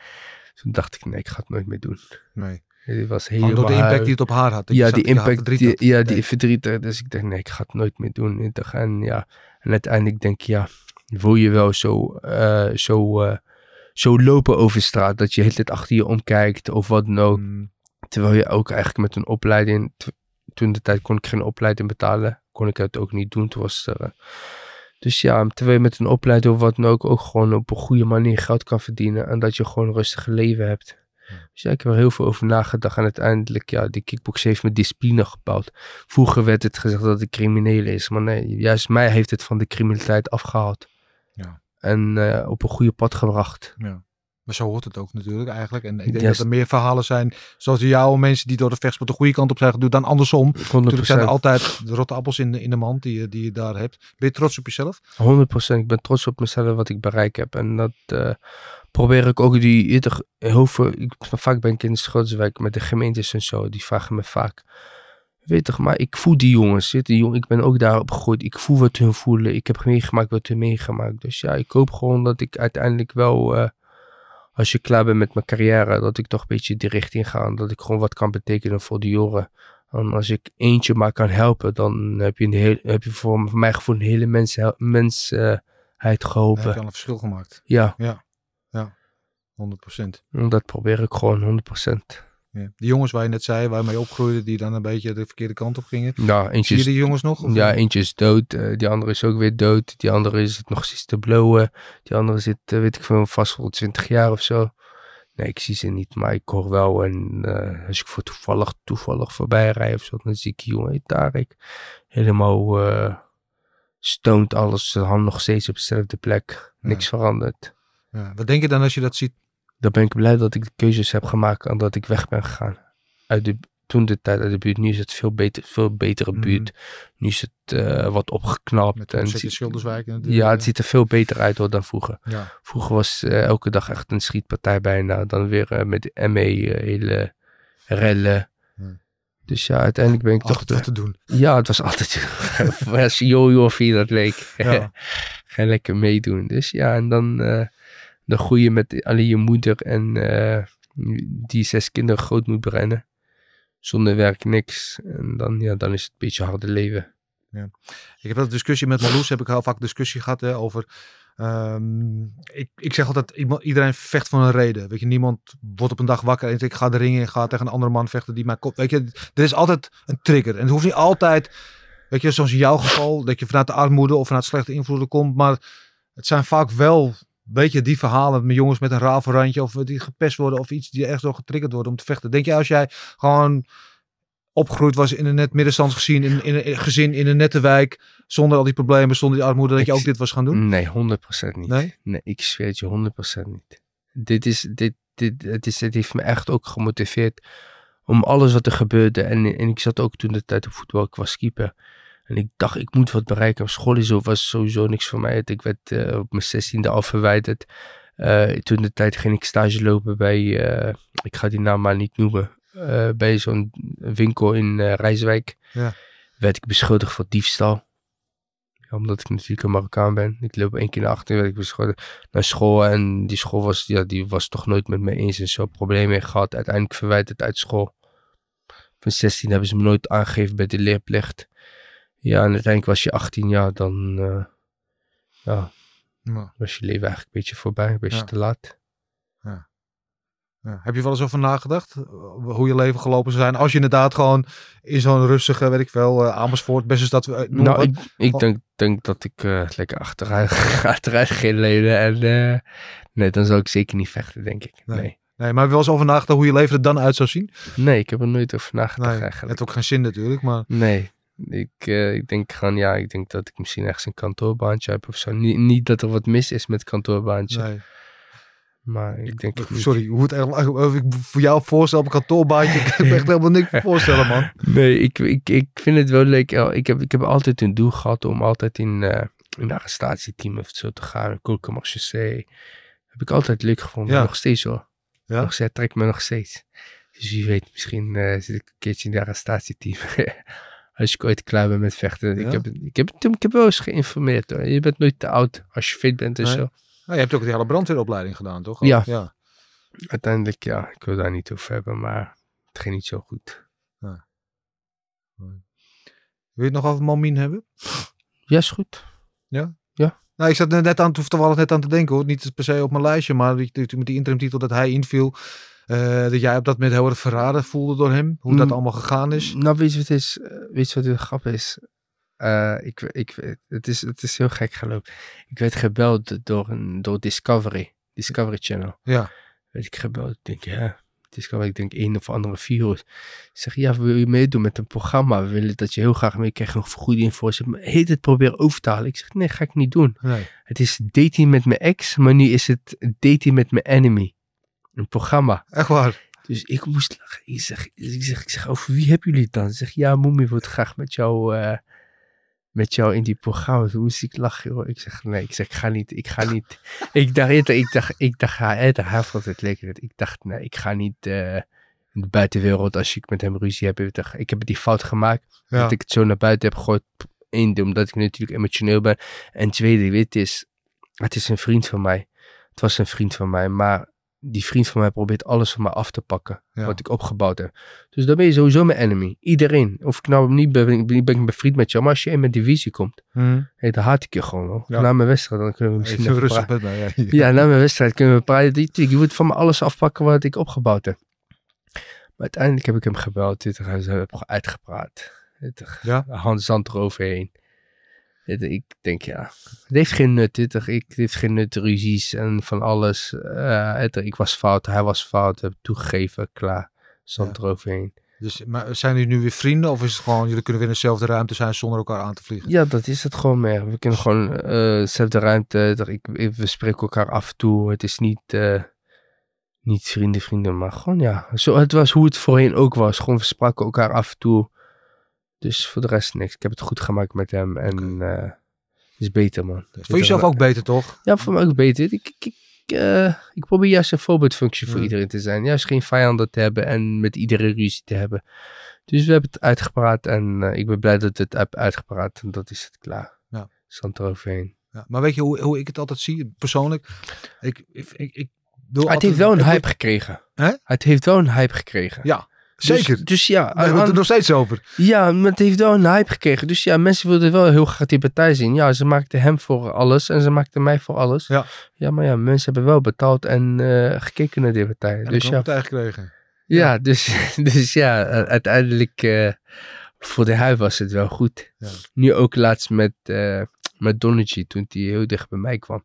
Toen dacht ik, nee, ik ga het nooit meer doen. Nee. Die was helemaal door de impact die het op haar had. Ja, die impact, verdriet die, ja, die Nee. verdrietig. Dus ik dacht, nee, ik ga het nooit meer doen. En ja, en uiteindelijk denk je, ja, wil je wel zo, eh, zo, eh, zo lopen over straat, dat je de hele tijd achter je omkijkt of wat dan ook. Mm, Terwijl je ook eigenlijk met een opleiding, toen de tijd kon ik geen opleiding betalen, kon ik het ook niet doen. Toen was er, dus ja, terwijl je met een opleiding of wat dan ook, ook gewoon op een goede manier geld kan verdienen en dat je gewoon een rustig leven hebt. Dus ja, ik heb er heel veel over nagedacht en uiteindelijk, ja, die kickbox heeft me discipline gebouwd. Vroeger werd het gezegd dat het crimineel is, maar nee, juist mij heeft het van de criminaliteit afgehaald. Ja. En eh, op een goede pad gebracht. ja. Maar zo hoort het ook natuurlijk eigenlijk. En ik denk dat er meer verhalen zijn zoals jou, mensen die door de vechtsport de goede kant op zijn geduwd dan andersom. 100%. Natuurlijk zijn er altijd de rotte appels in de, in de mand die, je- die je daar hebt. Ben je trots op jezelf? 100%. Ik ben trots op mezelf wat ik bereikt heb. En dat eh, probeer ik ook die eerder heel veel. Ik, vaak ben ik in de Schottenwijk met de gemeentes en zo. Die vragen me vaak. Weet je, maar ik voel die jongens. Die jong, ik ben ook daar opgegroeid. Ik voel wat hun voelen. Ik heb meegemaakt wat hun meegemaakt. Dus ja, ik hoop gewoon dat ik uiteindelijk wel. eh, als je klaar bent met mijn carrière, dat ik toch een beetje die richting ga. En dat ik gewoon wat kan betekenen voor die jongeren. En als ik eentje maar kan helpen, dan heb je, een heel, heb je voor, voor mijn gevoel een hele mens, mensheid Dan heb geholpen. je al een verschil gemaakt. Ja, 100%. en dat probeer ik gewoon 100%. Ja. Die jongens waar je net zei, waar je mee opgroeide, die dan een beetje de verkeerde kant op gingen. Ja, eentje Zie je die jongens nog? Of- ja, eentje is dood, eh, die andere is ook weer dood. Die andere is het nog steeds te blowen. Die andere zit, eh, weet ik veel, vast voor 20 jaar of zo. Nee, ik zie ze niet, maar ik hoor wel. En eh, als ik voor toevallig, toevallig voorbij rijd of zo, dan zie ik die jongen, hey, Tarek, helemaal stoned alles. Zijn hand nog steeds op dezelfde plek. Niks veranderd. Ja. Wat denk je dan als je dat ziet? Dan ben ik blij dat ik de keuzes heb gemaakt en dat ik weg ben gegaan. Uit de, toen de tijd uit de buurt, nu is het veel, beter, veel betere Mhm. buurt. Nu is het eh, wat opgeknapt. Met en de het ziet- Schilderswijk? en de- ja, het ziet er veel beter uit hoor, dan vroeger. Ja. Vroeger was eh, elke dag echt een schietpartij bijna. Dan weer eh, met de ME, eh, hele rellen. Dus ja, uiteindelijk ben ik toch... Altijd te doen. Ja, het was altijd... als jojo of wie dat leek. Ja. [LAUGHS] Je lekker meedoen. Dus ja, en dan, dan groei je met alleen je moeder en eh, die zes kinderen groot moet brengen. Zonder werk niks. En dan, ja, dan is het een beetje harde leven. Ik heb dat discussie met Marloes, heb ik heel vaak discussie gehad over. ehm, ik, ik zeg altijd, iedereen vecht voor een reden. Weet je, niemand wordt op een dag wakker en denkt, ik ga de ring in, ga tegen een andere man vechten die mij kop. Weet je, er is altijd een trigger. En het hoeft niet altijd, weet je, zoals in jouw geval, dat je vanuit de armoede of vanuit slechte invloeden komt. Maar het zijn vaak wel, weet je, die verhalen met jongens met een rafelrandje of die gepest worden of iets die ergens door getriggerd worden om te vechten. Denk je als jij gewoon opgegroeid was in een net middenstandsgezin, in, in een gezin in een nette wijk, zonder al die problemen, zonder die armoede, dat je ook dit was gaan doen? Nee, 100% niet. Nee? Nee, ik zweer het je 100% niet. Dit is, dit, dit, het, is, het heeft me echt ook gemotiveerd om alles wat er gebeurde. En, en ik zat ook toen de tijd op voetbal, ik was keeper. En ik dacht, ik moet wat bereiken. Op school is, was sowieso niks voor mij. Ik werd eh, op mijn zestiende al verwijderd. Eh, toen de tijd ging ik stage lopen bij, eh, ik ga die naam maar niet noemen, bij zo'n winkel in Rijswijk. Ja. Werd ik beschuldigd van diefstal. Ja, omdat ik natuurlijk een Marokkaan ben. Ik loop één keer naar achter, werd ik beschoten naar school. En die school was, ja, die was toch nooit met me eens en zo. Problemen gehad. Uiteindelijk verwijderd uit school. Van 16 hebben ze me nooit aangegeven bij de leerplicht. Ja, en uiteindelijk was je 18 jaar, dan eh, ja, Ja. was je leven eigenlijk een beetje voorbij, een beetje Ja. te laat. Ja. Heb je wel eens over nagedacht? eh, Hoe je leven gelopen zou zijn? Als je inderdaad gewoon in zo'n rustige, weet ik veel, eh, Amersfoort, beste stad. eh, noem nou, wat. ik, ik Oh. denk, denk dat ik lekker achteruit, [LAUGHS] achteruit ging lenen. En nee, dan zou ik zeker niet vechten, denk ik. Nee. Nee, Nee, maar heb je wel eens over nagedacht hoe je leven er dan uit zou zien? nee ik heb er nooit over nagedacht Nee, eigenlijk. het heeft ook geen zin natuurlijk, maar Nee, ik, eh, ik denk gewoon, ja, ik denk dat ik misschien ergens een kantoorbaantje heb of zo. Niet, niet dat er wat mis is met kantoorbaantje, nee. maar ik denk. Sorry, hoe het echt, of ik voor jou voorstel op een kantoorbaantje, ik me [LAUGHS] echt helemaal niks voor voorstellen, man. Nee, ik, ik, ik vind het wel leuk. Ik heb, ik heb altijd een doel gehad om altijd in, eh in een arrestatieteam of zo te gaan. Koelkamerchaussee. Heb ik altijd leuk gevonden. Ja. Nog steeds hoor. Ja? Nog steeds, trekt me nog steeds. Dus wie weet, misschien eh, zit ik een keertje in de arrestatieteam. [LAUGHS] Als ik ooit klaar ben met vechten. Ja? Ik, heb, ik, heb, ik heb wel eens geïnformeerd hoor. Je bent nooit te oud als je fit bent en Nee. zo. Nou, je hebt ook de hele brandweeropleiding gedaan, toch? Ja. ja. Uiteindelijk, ja, ik wil daar niet over hebben, maar het ging niet zo goed. Wil je het nog over Mamien hebben? Ja, is goed. Nou, ik zat net aan, toevallig net aan te denken hoor. Niet per se op mijn lijstje, maar die- die- met die interimtitel dat hij inviel. Eh, dat jij op dat moment heel erg verraden voelde door hem. Hoe dat Mm. allemaal gegaan is. Nou, weet je wat is? Eh, Weet je wat de grap is? Eh, ik, ik, het is? Het is heel gek gelopen. Ik werd gebeld door, een, door Discovery. Discovery Channel. Ja. Werd ik gebeld. Ik denk, ja, Discovery. Ik denk, een of andere virus. Ik zeg, ja, wil je meedoen met een programma? We willen dat je heel graag mee krijgt. Een vergoeding voor. Ze heet het proberen over te halen. Ik zeg, nee, ga ik niet doen. Nee. Het is dating met mijn ex, maar nu is het dating met mijn enemy. Een programma. Echt waar. Dus ik moest lachen. Ik zeg, ik zeg, ik zeg over wie hebben jullie het dan? Ze zegt, ja, Moemi wil graag met jou, eh, met jou in die programma. Toen moest ik lachen, hoor. Ik zeg, nee, ik zeg, ik ga niet, ik ga niet. [LAUGHS] ik dacht, ik dacht, ik dacht, hij, hij, hij vond het lekker. Ik dacht, nee, ik ga niet eh, in de buitenwereld als ik met hem ruzie heb. Ik, dacht, ik heb die fout gemaakt. Ja. Dat ik het zo naar buiten heb gegooid. Eén, omdat ik natuurlijk emotioneel ben. En tweede, weet is, het is een vriend van mij. Het was een vriend van mij, maar die vriend van mij probeert alles van mij af te pakken. Ja. Wat ik opgebouwd heb. Dus dan ben je sowieso mijn enemy. Iedereen. Of ik nou niet ben, ben, ben ik bevriend met jou. Maar als je in mijn divisie komt, Hm. hey, dan haat ik je gewoon hoor. Ja. Na mijn wedstrijd, dan kunnen we misschien Even even rustig praten. met mij. Ja. Ja, na mijn wedstrijd kunnen we praten. Je moet van me alles afpakken wat ik opgebouwd heb. Maar uiteindelijk heb ik hem gebeld. Dit, heeft uitgepraat. Dit, Ja? Hans zand eroverheen. Ik denk ja, het heeft geen nut. Dit, ik, het heeft geen nut, ruzies en van alles. Het- ik was fout, hij was fout. Heb toegegeven, klaar. Zand Ja. eroverheen. Dus, maar zijn jullie nu weer vrienden? Of is het gewoon, jullie kunnen weer in dezelfde ruimte zijn zonder elkaar aan te vliegen? Ja, dat is het gewoon meer. We kunnen gewoon eh dezelfde ruimte. dat Ik, ik- we spreken elkaar af en toe. Het is niet, eh, niet vrienden, vrienden, maar gewoon ja. Zo, het was hoe het voorheen ook was. Gewoon we spraken elkaar af en toe. Dus voor de rest niks. Ik heb het goed gemaakt met hem en eh, het is beter man. Voor jezelf ook beter, toch? Ja, voor mij ook beter. Ik, ik, ik, eh, ik probeer juist een voorbeeldfunctie voor Ja. iedereen te zijn. Juist geen vijanden te hebben en met iedereen ruzie te hebben. Dus we hebben het uitgepraat en eh, ik ben blij dat het heb uitgepraat. En dat is het klaar. Ja. Zand eroverheen. Ja. Maar weet je hoe, hoe ik het altijd zie, persoonlijk? Ik, ik, ik, ik doe het altijd- heeft wel een hype gekregen. Hè? Het heeft wel een hype gekregen. Ja, Dus- zeker. Dus, ja, We hebben het er nog steeds over. ja, maar het heeft wel een hype gekregen. Dus ja, mensen wilden wel heel graag die partij zien. Ja, ze maakten hem voor alles en ze maakten mij voor alles. Ja. Ja, maar ja, mensen hebben wel betaald en eh, gekeken naar die partij. En dus ik ja, gekregen. Ja, dus, [LAUGHS] dus ja, uiteindelijk eh, voor de huid was het wel goed. Ja. Nu ook laatst met, eh met Donnergy, toen hij heel dicht bij mij kwam.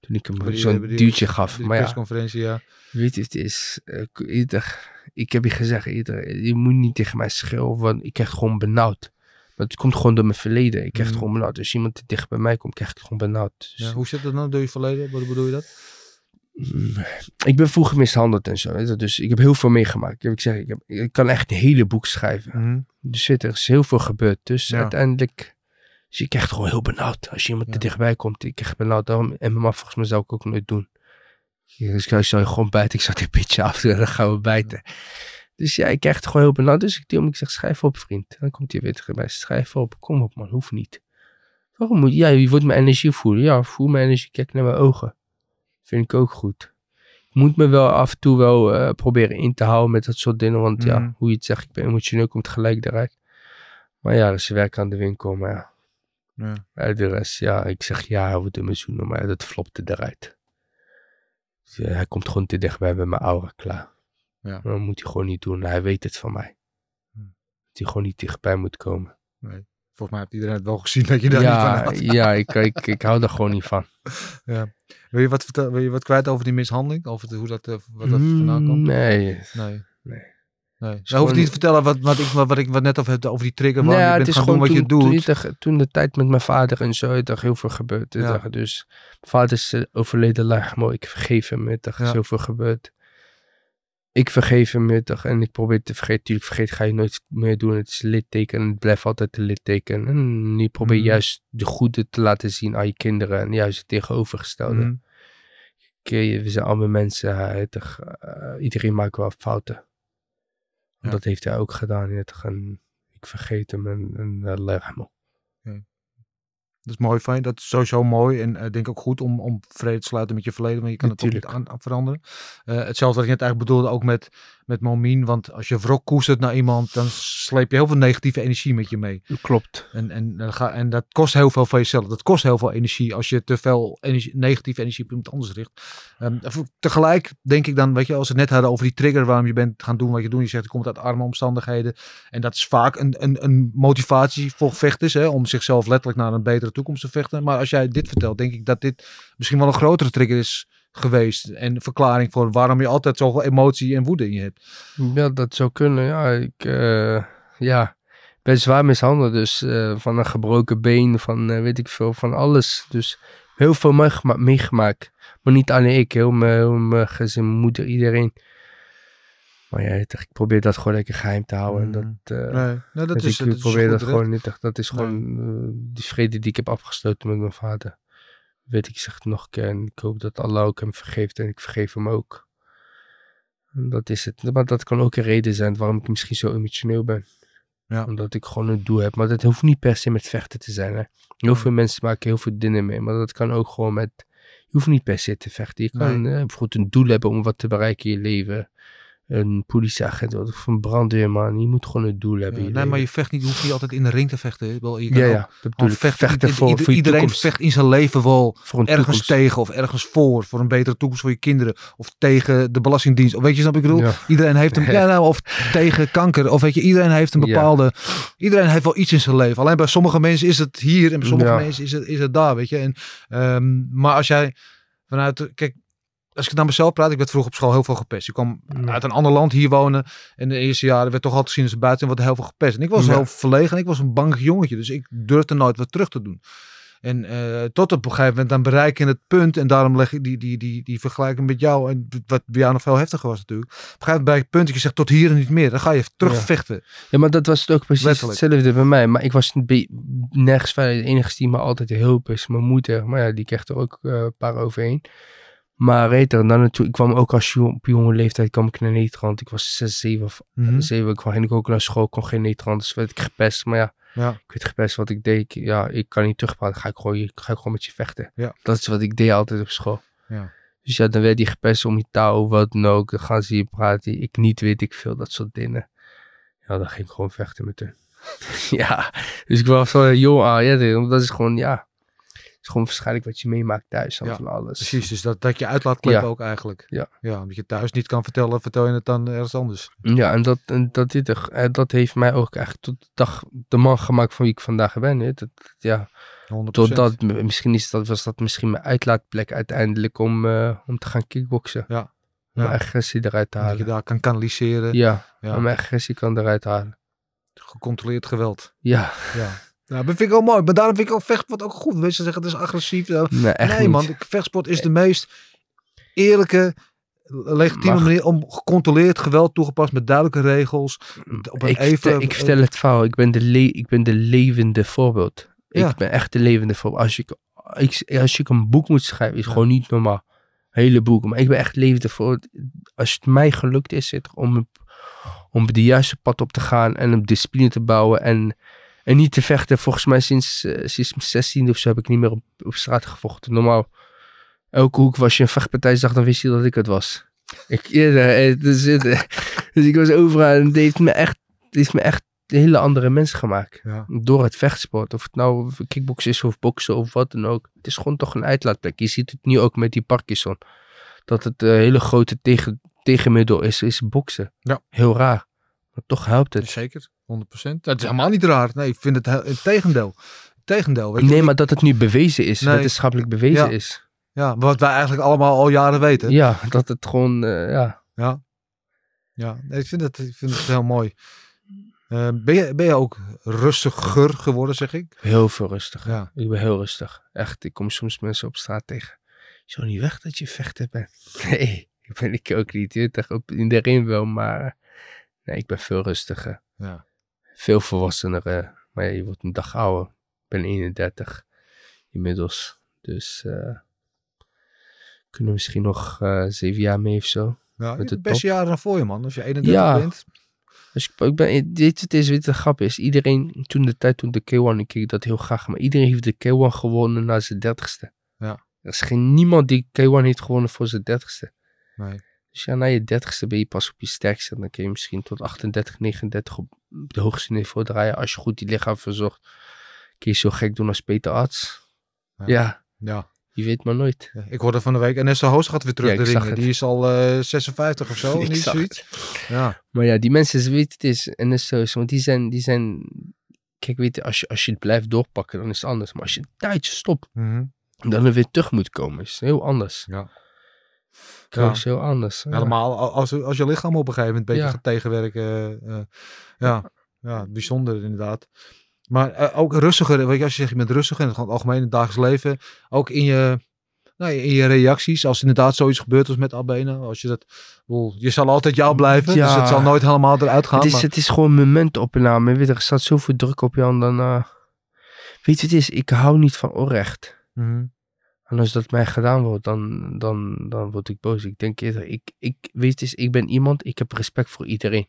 Toen ik hem zo'n duwtje gaf. Die Maar ja, persconferentie, ja. weet je, het is... ieder, ik heb je gezegd, je moet niet tegen mij schreeuwen, want ik krijg gewoon benauwd. Maar het komt gewoon door mijn verleden. Ik krijg het Mhm. gewoon benauwd. Als iemand te dicht bij mij komt, krijg ik het gewoon benauwd. Dus, ja. Hoe zit dat dan door je verleden? Wat bedoel je dat? Mm, Ik ben vroeger mishandeld en zo. je, Dus ik heb heel veel meegemaakt. Ik, heb, ik, zeg, ik, heb, ik kan echt een hele boek schrijven. Mhm. Dus weet er is heel veel gebeurd. Dus Ja. uiteindelijk... Dus je krijgt gewoon heel benauwd. Als je iemand Ja. te dichtbij komt, ik krijg benauwd. Daarom, en maar volgens mij zou ik ook nooit doen. Dus ik zou je gewoon bijten. Ik zou die pitje af en dan gaan we bijten. Dus ja, ik krijg het gewoon heel benauwd. Dus ik, die, ik zeg, schrijf op vriend. En dan komt hij weer tegen mij. Schrijf op. Kom op man, hoeft niet. Waarom moet Ja, je wordt mijn energie voelen. Ja, voel mijn energie. Kijk naar mijn ogen. Vind ik ook goed. Ik moet me wel af en toe wel eh, proberen in te houden met dat soort dingen. Want ja, Mhm. hoe je het zegt, ik ben emotioneel, komt gelijk eruit. Maar ja, er is werk aan de winkel. Maar ja, Ja. De rest, ja, ik zeg ja, we doen mijn zoenen, maar dat flopte eruit. Dus, ja, hij komt gewoon te dichtbij bij mijn aura, klaar. Ja. Dat moet hij gewoon niet doen, hij weet het van mij. Hm. Dat hij gewoon niet dichtbij moet komen. Volgens mij heeft iedereen het wel gezien dat je daar niet van Ja, houdt. ja ik, ik, ik hou daar gewoon niet van. [LAUGHS] Wil je wat, vertel, wil je wat kwijt over die mishandeling? Over de- hoe dat, eh, wat dat vandaan komt? Nee. Nee. Nee. Nee. Hoeft niet te vertellen wat, wat, ik, wat ik wat net over, heb, over die trigger. Nee, je het bent is gewoon doen wat toen, je toen, doet. dag- toen de tijd met mijn vader en zo, er heel veel gebeurd. Ja. Ja. Dus mijn vader is eh, overleden, laag mooi. Ik vergeef hem, er is Ja. zoveel gebeurd. Ik vergeef hem, je, en ik probeer te vergeten. Tuurlijk, vergeet ga je nooit meer doen. Het is litteken en het blijft altijd een litteken. En je probeert Mhm. juist de goede te laten zien aan je kinderen en juist het tegenovergestelde. Mhm. Kijk, we zijn allemaal mensen, eh, iedereen maakt wel fouten. Ja. Dat heeft hij ook gedaan, weet je, en ik vergeet hem en, en uh. Dat is mooi van je. Dat is sowieso mooi. En ik denk ook goed om, om vrede te sluiten met je verleden. Want je kan het ook niet Natuurlijk. aan, veranderen. Eh, hetzelfde wat ik net eigenlijk bedoelde ook met, met Momien. Want als je wrok koestert naar iemand. Dan sleep je heel veel negatieve energie met je mee. Klopt. En, en, ga, en dat kost heel veel van jezelf. Dat kost heel veel energie als je te veel energie, negatieve energie op iemand anders richt. Ehm, tegelijk denk ik dan, weet je, als we het net hadden over die trigger waarom je bent gaan doen wat je doet. Je zegt, je komt uit arme omstandigheden. En dat is vaak een, een, een motivatie voor vechters, hè, om zichzelf letterlijk naar een betere toekomst te vechten. Maar als jij dit vertelt, denk ik dat dit misschien wel een grotere trigger is geweest. En verklaring voor waarom je altijd zoveel emotie en woede in je hebt. Ja, dat zou kunnen. Ja, ik eh, ja, ben zwaar mishandeld. Dus eh, van een gebroken been, van eh, weet ik veel, van alles. Dus heel veel meegema- meegemaakt. Maar niet alleen ik, heel mijn gezin, mijn moeder, iedereen. Maar ja, ik probeer dat gewoon lekker geheim te houden. En dat, eh, Nee, nee, dat is, ik dat probeer dat recht. gewoon niet. Dat is gewoon eh, die vrede die ik heb afgesloten met mijn vader. Weet ik, zeg het nog een keer. En ik hoop dat Allah ook hem vergeeft. En ik vergeef hem ook. En dat is het. Maar dat kan ook een reden zijn waarom ik misschien zo emotioneel ben. Ja. Omdat ik gewoon een doel heb. Maar dat hoeft niet per se met vechten te zijn. Hè. Heel veel mensen maken heel veel dingen mee. Maar dat kan ook gewoon met... Je hoeft niet per se te vechten. Je kan Nee. eh, bijvoorbeeld een doel hebben om wat te bereiken in je leven. Een politieagent of een brandweerman. Je moet gewoon een doel hebben Ja, nee, maar je vecht niet, je hoeft niet altijd in de ring te vechten. Wel, je kan Ja, ja, dat vechten. Voor, ieder- voor iedereen toekomst. vecht in zijn leven wel Voor een ergens toekomst. tegen of ergens voor. Voor een betere toekomst voor je kinderen. Of tegen de belastingdienst. Of weet je, snap ik bedoel? Ja. Iedereen heeft een, [LAUGHS] ja, nou, of tegen kanker. Of weet je, iedereen heeft een bepaalde, iedereen heeft wel iets in zijn leven. Alleen bij sommige mensen is het hier en bij sommige mensen is het, is het daar, weet je. En, ehm, maar als jij vanuit, kijk, als ik naar mezelf praat, ik werd vroeger op school heel veel gepest. Ik kwam Ja. uit een ander land hier wonen. En de eerste jaren werd toch altijd gezien als buiten en wordt heel veel gepest. En ik was Ja. heel verlegen en ik was een bangig jongetje. Dus ik durfde nooit wat terug te doen. En eh, tot op een gegeven moment dan bereik je het punt. En daarom leg ik die, die, die, die vergelijking met jou. En wat bij jou nog veel heftiger was natuurlijk. Op een gegeven moment bereik je het punt dat je zegt tot hier en niet meer. Dan ga je terugvechten. Ja, maar dat was het ook precies Letterlijk. hetzelfde bij mij. Maar ik was nergens verder. De enige die me altijd hielp is mijn moeder. Maar ja, die kreeg er ook eh, een paar overheen. Maar weet er, dan ik kwam ook als jong, op jonge leeftijd kwam ik naar Nederland. Ik was 6, 7 of Mhm. 7. Ik kwam ik ook naar school, kon geen Nederland. Dus werd ik gepest. Maar ja, Ja. ik werd gepest. Wat ik deed, ik, ja, ik kan niet terugpraten. Ga ik gewoon, ik ga gewoon met je vechten. Ja. Dat is wat ik deed altijd op school. Ja. Dus ja, dan werd die gepest om je taal, wat dan ook. Dan gaan ze hier praten. Ik niet, weet ik veel, dat soort dingen. Ja, dan ging ik gewoon vechten met hun. [LAUGHS] ja, dus ik was zo jong aan. Ja, dat is gewoon, ja. Het is gewoon waarschijnlijk wat je meemaakt thuis dan Ja, van alles. Precies, dus dat, dat je uitlaatklep Ja. ook eigenlijk. Ja. ja. Omdat je thuis niet kan vertellen, vertel je het dan ergens anders. Ja, en dat, en dat, dit, eh, dat heeft mij ook eigenlijk tot de dag de man gemaakt van wie ik vandaag ben. Hè. Dat, ja, 100%. totdat, misschien is dat, was dat misschien mijn uitlaatplek uiteindelijk om, eh, om te gaan kickboksen. Ja. Om Ja. mijn agressie eruit te Dat je halen. daar kan kanaliseren. Ja, Ja. om agressie kan eruit halen. Gecontroleerd geweld. Ja, Ja. Ja, dat vind ik wel mooi. Maar daarom vind ik ook vechtsport ook goed. Mensen zeggen het is agressief. Nee, echt nee niet. man, vechtsport is de meest eerlijke, legitieme Mag- manier om gecontroleerd geweld toegepast met duidelijke regels. Op een ik, even, vertel, ik vertel het fout. Ik ben de, le ik ben de levende voorbeeld. Ja. Ik ben echt de levende voorbeeld. Als ik, ik, als ik een boek moet schrijven, is Ja. gewoon niet normaal. Hele boeken. Maar ik ben echt levende voorbeeld. Als het mij gelukt is het om, om de juiste pad op te gaan en een discipline te bouwen en En niet te vechten. Volgens mij sinds, eh, sinds mijn 16 of zo heb ik niet meer op, op straat gevochten. Normaal, elke hoek was je een vechtpartij zag, dan wist je dat ik het was. Ik, ja, eh, dus, eh, [LAUGHS] dus ik was overal en het heeft me echt, het heeft me echt hele andere mensen gemaakt. Ja. Door het vechtsport. Of het nou kickboksen is of boksen of wat dan ook. Het is gewoon toch een uitlaatplek. Je ziet het nu ook met die Parkinson. Dat het een hele grote tegen, tegenmiddel is, is boksen. Ja. Heel raar. Maar toch helpt het. Zeker, 100%. Dat is helemaal niet raar. Nee, ik vind het heel- het tegendeel. Het tegendeel. Weet Nee, maar dat het nu bewezen is. Nee. Wetenschappelijk bewezen Ja. is. Ja, wat wij eigenlijk allemaal al jaren weten. Ja, dat het gewoon, eh, ja. Ja. Ja, nee, ik vind het, ik vind het heel mooi. Eh, ben, je, ben je ook rustiger geworden, zeg ik? Heel veel rustiger. Ja. Ik ben heel rustig. Echt, ik kom soms mensen op straat tegen. Zo niet weg dat je vechter bent. [LAUGHS] Nee, ik ben ik ook niet. Je weet op in de ring wel, maar nee, ik ben veel rustiger. Ja. Veel volwassener. maar ja, je wordt een dag ouder. Ik ben 31 inmiddels. Dus eh kunnen we misschien nog eh, zeven jaar mee of zo. Ja, Met de beste jaren dan voor je, man. Als je 31 Ja. bent. Dus ik, ik ben, dit het is de grap is. Iedereen, toen de tijd toen de K1, ik keek dat heel graag, maar iedereen heeft de K1 gewonnen na zijn dertigste. Ja. Er is geen niemand die K1 heeft gewonnen voor zijn dertigste. Nee. Dus ja, na je dertigste ben je pas op je sterkste. Dan kun je misschien tot 38, 39 op de hoogste niveau draaien. Als je goed die lichaam verzorgt. Kun je zo gek doen als Peter Arts. Ja. Ja, Ja. je weet maar nooit. Ja, Ik hoorde van de week, en Nessa Hoos gaat weer terug Ja, de ringen. Die is al eh, 56 of zo. [LAUGHS] Ik niet zag zoiets. Ja. Maar ja, die mensen, ze weten het is. En is. Want die zijn, die zijn... Kijk, weet je, als je, als je het blijft doorpakken, dan is het anders. Maar als je een tijdje stopt, Mhm. dan er weer terug moet komen, is het heel anders. Ja. Is heel anders. Helemaal als, als je lichaam op een gegeven moment een beetje gaat tegenwerken. eh, ja. ja, bijzonder inderdaad. Maar eh, ook rustiger, weet je, als je zegt je bent rustiger in het gewoon algemeen in het dagelijks leven. Ook in je, nou, in je reacties, als inderdaad zoiets gebeurt als met Albena. Als je dat, bedoel, je zal altijd jou blijven, Ja. dus het zal nooit helemaal eruit gaan. Het is, maar- het is gewoon momentopname. Weet je, er staat zoveel druk op je en dan... eh, Weet je, het is, ik hou niet van onrecht. Mhm. En als dat mij gedaan wordt, dan, dan, dan word ik boos. Ik denk eerder, ik, ik, weet is, ik ben iemand, ik heb respect voor iedereen.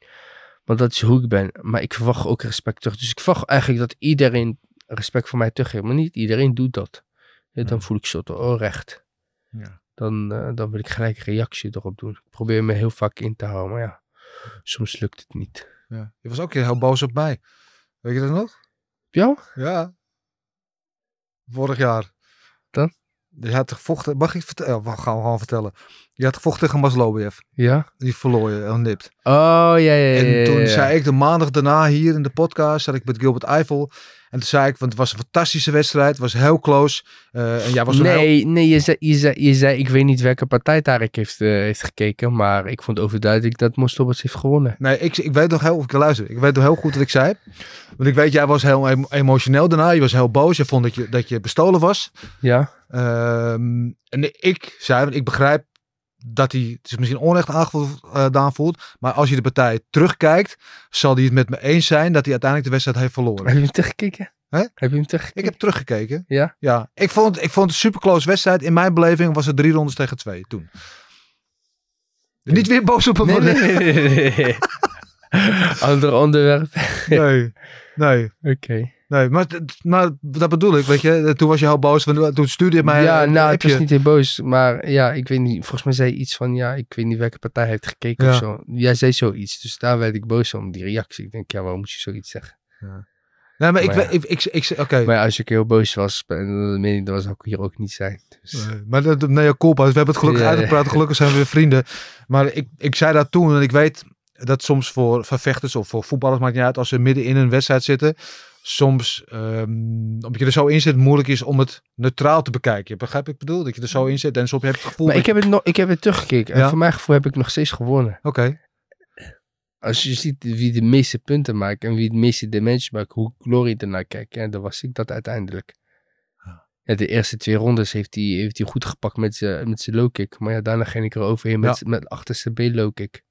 Want dat is hoe ik ben. Maar ik verwacht ook respect terug. Dus ik verwacht eigenlijk dat iedereen respect voor mij teruggeeft. Maar niet iedereen doet dat. Ja, dan voel ik soort onrecht. Ja. Dan, eh, dan wil ik gelijk een reactie erop doen. Ik probeer me heel vaak in te houden, maar ja, soms lukt het niet. Ja. Je was ook heel boos op mij. Weet je dat nog? Jou? Ja. Vorig jaar. Je had gevochten, mag ik vertellen? Ja, gaan we gewoon vertellen. Je had gevochten tegen Maslobiev. Ja? Die verloor je, en nipt. Oh, ja, ja, ja. En ja, toen ja. zei ik de maandag daarna hier in de podcast, zat ik met Gilbert Eiffel. En toen zei ik, want het was een fantastische wedstrijd, het was heel close. Eh, en jij was toen heel... Nee, nee je, zei, je, zei, je zei, ik weet niet welke partij Tarek heeft, eh, heeft gekeken, maar ik vond overduidelijk dat Mostobats heeft gewonnen. Nee, ik, ik weet nog heel, of ik luister, ik weet nog heel goed wat ik zei. Want ik weet, jij was heel emo- emotioneel daarna, je was heel boos, je vond dat je, dat je bestolen was. Ja? Ehm, en ik zei, want ik begrijp dat hij zich misschien onrecht aangedaan voelt. Maar als je de partij terugkijkt, zal hij het met me eens zijn dat hij uiteindelijk de wedstrijd heeft verloren. Heb je hem teruggekeken? Hè? Heb je hem teruggekeken? Ik heb teruggekeken. Ja? Ja, ik vond, ik vond het een super close wedstrijd. In mijn beleving was het drie rondes tegen twee toen. Niet weer boos op hem Nee, worden. nee. [LAUGHS] Ander onderwerp. nee, nee, Oké. Nee. Maar, maar dat bedoel ik, weet je. Toen was je heel boos. want Toen stuurde je mij ja, nou, het appje. was niet heel boos. Maar ja, ik weet niet. Volgens mij zei je iets van, ja, ik weet niet welke partij heeft gekeken Ja. of zo. Jij zei zoiets. Dus daar werd ik boos om, die reactie. Ik denk, ja, waarom moet je zoiets zeggen? Nee, maar ik, ja. ik, ik, ik, oké. Maar ja, als ik heel boos was, dan meen ik, ik hier ook niet zijn. Dus, Nee, maar dat, nee, ja, culpa. We hebben het gelukkig Ja, ja. uitgepraat. Gelukkig zijn we weer vrienden. Maar ik, ik zei dat toen. En ik weet dat soms voor vervechters of voor voetballers, maakt niet uit, als ze midden in een wedstrijd zitten. Soms, ehm, omdat je er zo in zit, moeilijk is om het neutraal te bekijken. Begrijp ik bedoel? Dat je er zo in zit en soms heb je het gevoel... maar ik heb, het nog, ik heb het teruggekeken. Ja? En voor mijn gevoel heb ik nog steeds gewonnen. Oké, Als je ziet wie de meeste punten maakt en wie het meeste damage maakt, hoe Glory ernaar kijkt, ja, dan was ik dat uiteindelijk. Ja, de eerste twee rondes heeft hij, heeft hij goed gepakt met zijn met zijn low kick. Maar ja, daarna ging ik er overheen met, Ja. met achterste B low kick.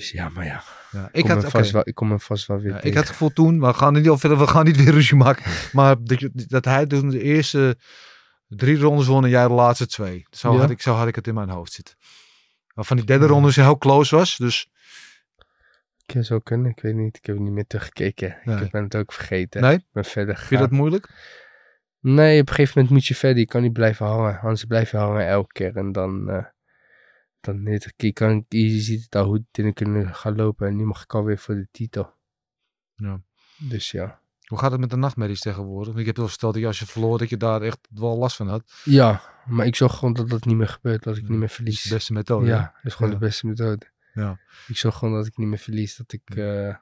Ja. Dus ja, maar ja. ja. Ik ik, kom, had, vast wel, ik kom hem vast wel weer Ja, ik had het gevoel toen, we gaan niet we gaan niet weer ruzie maken. [LAUGHS] Maar dat, hij toen de eerste drie rondes won en jij de laatste twee. Zo, had, ik, zo had ik het in mijn hoofd zitten. Waarvan die derde ronde zo heel close was. Dus kan zo kunnen, ik weet niet. Ik heb niet meer teruggekeken. Nee. Ik ben het ook vergeten. Nee? Ik ben verder Vind je dat moeilijk? Nee, op een gegeven moment moet je verder. Je kan niet blijven hangen. Anders blijf je hangen elke keer. En dan... eh dan niet. Je, kan, het al hoe dingen kunnen gaan lopen. En nu mag ik alweer voor de titel. Ja. Dus ja. Hoe gaat het met de nachtmerries tegenwoordig? Want Ik heb wel verteld dat je als je verloor, dat je daar echt wel last van had. Ja, maar ik zorg gewoon dat dat niet meer gebeurt. Dat ik niet meer Dat is verlies. de beste methode. Ja, dat is gewoon Ja. de beste methode. Ja. Ik zorg gewoon dat ik niet meer verlies. Dat ik, eh,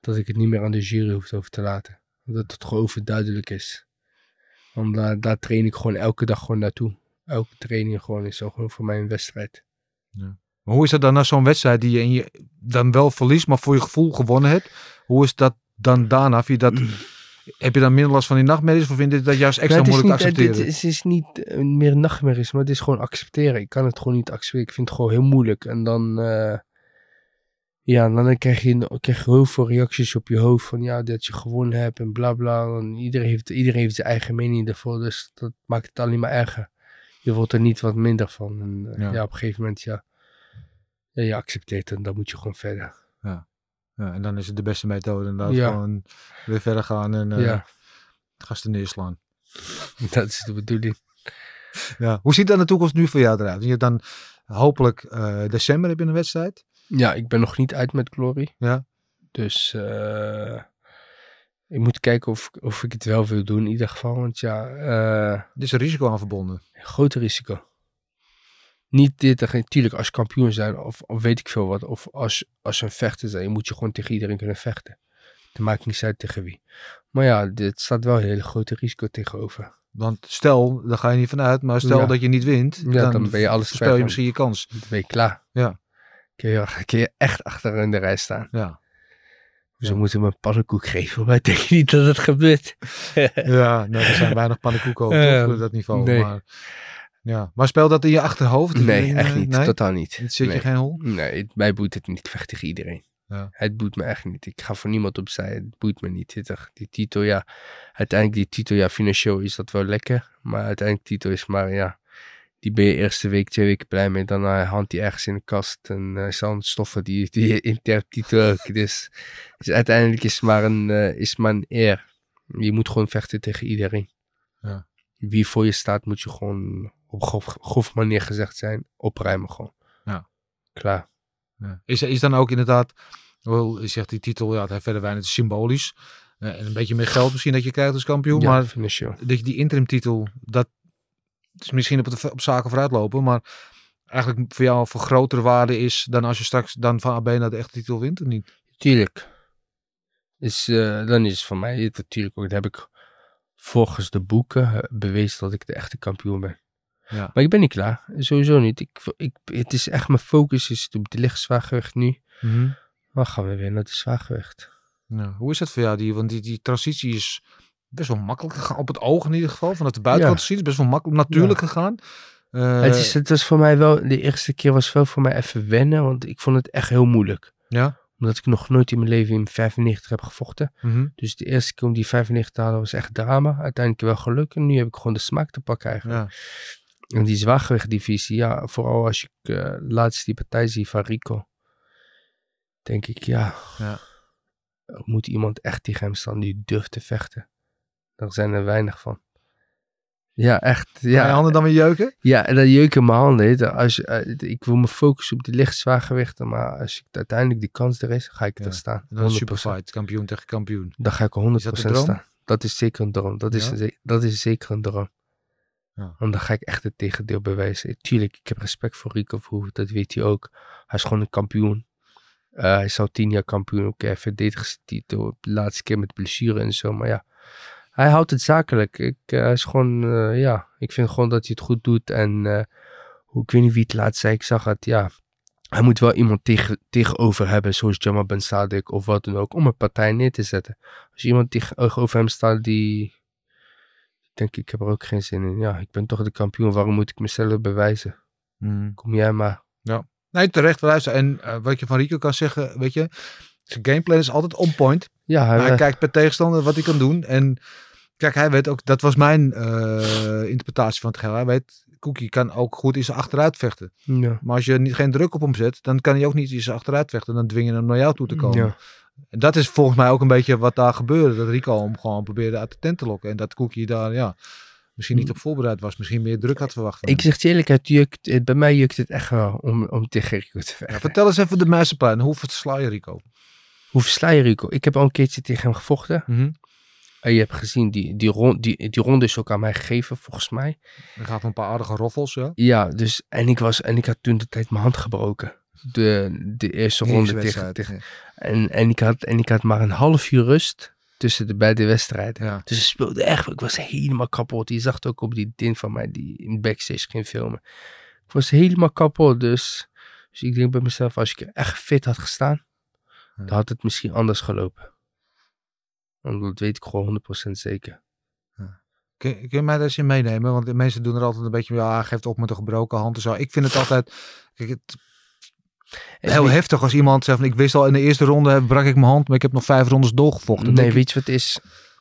dat ik het niet meer aan de jury hoef over te laten. Dat het gewoon overduidelijk is. Want daar, daar train ik gewoon elke dag gewoon naartoe. Elke training gewoon is zo gewoon voor mij een wedstrijd. Maar hoe is dat dan na zo'n wedstrijd die je, in je dan wel verliest, maar voor je gevoel gewonnen hebt? Hoe is dat dan daarna? Vind je dat, [CLEARS THROAT] heb je dan minder last van die nachtmerries of vind je dat juist extra moeilijk te niet, accepteren? Het is, het is niet eh, meer nachtmerries, maar het is gewoon accepteren. Ik kan het gewoon niet accepteren. Ik vind het gewoon heel moeilijk. En dan, eh, ja, dan krijg je, krijg je heel veel reacties op je hoofd van ja, dat je gewonnen hebt en bla bla. En iedereen heeft, iedereen heeft zijn eigen mening ervoor, dus dat maakt het alleen maar erger. Je wordt er niet wat minder van. En eh, Ja. ja. op een gegeven moment, ja, ja, je accepteert het en dan moet je gewoon verder. Ja, en dan is het de beste methode inderdaad Ja. gewoon weer verder gaan en Ja, gasten neerslaan. [LAUGHS] dat is de bedoeling. Ja. Hoe ziet dan de toekomst nu voor jou eruit? Je hebt dan hopelijk eh, december heb je een wedstrijd. Ja, ik ben nog niet uit met Glory. Ja. Dus ik moet kijken of, of ik het wel wil doen in ieder geval. Want ja, eh, Er is een risico aan verbonden. grote risico. Niet dit, natuurlijk als kampioen zijn of, of weet ik veel wat. Of als, als een vechter zijn, moet je gewoon tegen iedereen kunnen vechten. Het maakt niet uit tegen wie. Maar ja, dit staat wel een hele grote risico tegenover. Want stel, daar ga je niet vanuit, maar stel Ja. dat je niet wint, Ja, dan, dan ben je alles speel je misschien je kans. Dan ben je klaar. Ja. Kun je, kun je echt achter in de rij staan. Ja, Ze moeten me een pannenkoek geven, maar ik denk [LAUGHS] niet dat het gebeurt. [LAUGHS] ja nou, er zijn weinig pannenkoeken op, Eh, op dat niveau. nee. Maar, ja. maar speelt dat in je achterhoofd? Nee, In, echt niet. Nee? Totaal niet. Het zit nee. je geen hol? Nee, het, mij boeit het niet. Ik vecht tegen iedereen. Ja. Het boeit me echt niet. Ik ga voor niemand opzij. Het boeit me niet. Die titel, ja. Uiteindelijk die titel, ja, financieel is dat wel lekker. Maar uiteindelijk titel is maar, ja. Die ben je eerste week, twee weken blij mee. Dan uh, hangt die ergens in de kast. En uh, stoffen die, [LAUGHS] die intern titel ook. Dus, dus uiteindelijk is het maar een, uh, is maar een eer. Je moet gewoon vechten tegen iedereen. Ja. Wie voor je staat, moet je gewoon op grof, grof manier gezegd zijn. Opruimen gewoon. Ja. Klaar. Ja. Is, is dan ook inderdaad, wel, je zegt die titel, ja, het heeft verder weinig symbolisch. En een beetje meer geld misschien dat je krijgt als kampioen. Ja, maar dat je die interim titel, dat is misschien op, het, op zaken vooruitlopen. Maar eigenlijk voor jou van grotere waarde is dan als je straks dan van AB naar de echte titel wint of niet? Tuurlijk. Is, uh, dan is het voor mij natuurlijk ook, dat heb ik volgens de boeken bewezen dat ik de echte kampioen ben. Ja. Maar ik ben niet klaar. Sowieso niet. Ik, ik, het is echt mijn focus is op de lichtzwaargewicht nu. Mm -hmm. Dan gaan we weer naar de zwaargewicht. Hoe is dat voor jou? Die, want die, die transitie is best wel makkelijk gegaan. Op het oog in ieder geval. Vanuit de buitenkant ja. te zien. is best wel makkelijk, natuurlijk ja. gegaan. Uh, het, is, het was voor mij wel, de eerste keer was wel voor mij even wennen. Want ik vond het echt heel moeilijk. Ja. Omdat ik nog nooit in mijn leven in 95 heb gevochten. Mm -hmm. Dus de eerste keer om die 95 te halen was echt drama. Uiteindelijk wel geluk. En nu heb ik gewoon de smaak te pakken eigenlijk. Ja. En die zwaargewichtdivisie, ja, vooral als ik uh, laatst die partij zie van Rico, denk ik, ja, ja, moet iemand echt tegen hem staan die durft te vechten. Daar zijn er weinig van. Ja, echt. Ja, je handen dan weer jeuken? Ja, en dan jeuken mijn handen. Als, uh, ik wil me focussen op de licht zwaargewichten, maar als ik uiteindelijk die kans er is, ga ik ja. er staan. Dan superfight, kampioen tegen kampioen. Dan ga ik 100% dat staan. Dat is zeker een droom. Dat is, Ja? een, dat is zeker een droom. Ja. Want dan ga ik echt het tegendeel bewijzen. Tuurlijk, ik heb respect voor Rico Verhoeven, dat weet hij ook. Hij is gewoon een kampioen. Uh, hij is al tien jaar kampioen. Oké, titel. De laatste keer met blessure en zo. Maar ja, hij houdt het zakelijk. Ik, hij is gewoon, uh, ja, ik vind gewoon dat hij het goed doet. En hoe, ik weet niet wie het laatst zei, ik zag het, ja. Hij moet wel iemand tegen, tegenover hebben, zoals Jamal Ben Sadik of wat dan ook, om een partij neer te zetten. Als iemand tegenover hem staat die denk ik, heb er ook geen zin in. Ja, ik ben toch de kampioen, waarom moet ik mezelf bewijzen? Mm. Kom jij maar. Ja. Nee, terecht luister. En uh, wat je van Rico kan zeggen, weet je, zijn gameplan is altijd on point. Ja, hij, hij kijkt per tegenstander wat hij kan doen. En kijk, hij weet ook, dat was mijn uh, interpretatie van het geheel. Hij weet, Cookie kan ook goed in zijn achteruit vechten. Ja. Maar als je niet, geen druk op hem zet, dan kan hij ook niet in zijn achteruit vechten. Dan dwing je hem naar jou toe te komen. Ja. En dat is volgens mij ook een beetje wat daar gebeurde. Dat Rico hem gewoon probeerde uit de tent te lokken. En dat Cookie daar, ja, misschien niet op voorbereid was. Misschien meer druk had verwacht. Mm. Ik zeg je eerlijk, het jukt, het, bij mij jukt het echt wel om, om tegen Rico te Ja, vechten. vertel eens even de meesterplein. Hoe versla je Rico? Hoe versla je Rico? Ik heb al een keertje tegen hem gevochten. Mhm. En je hebt gezien, die, die, ron, die, die ronde is ook aan mij gegeven, volgens mij. Dan gaat een paar aardige roffels, ja. Ja, dus, en ik, was, en ik had toen de tijd mijn hand gebroken. De, de eerste ronde tegen, tegen, en, en, ik had, en ik had maar een half uur rust tussen de beide wedstrijden. Ja. Dus ik speelde echt, ik was helemaal kapot. Je zag het ook op die din van mij die in backstage ging filmen. Ik was helemaal kapot, dus, dus ik denk bij mezelf, als ik echt fit had gestaan. Dan had het misschien anders gelopen. Want dat weet ik gewoon 100% zeker. Kun, kun je mij daar eens in meenemen? Want de mensen doen er altijd een beetje, ja, hij geeft op met een gebroken hand en zo. Ik vind het altijd kijk, het, heel heftig als iemand zegt van, ik wist al in de eerste ronde brak ik mijn hand, maar ik heb nog vijf rondes doorgevochten. Nee, weet je wat het is?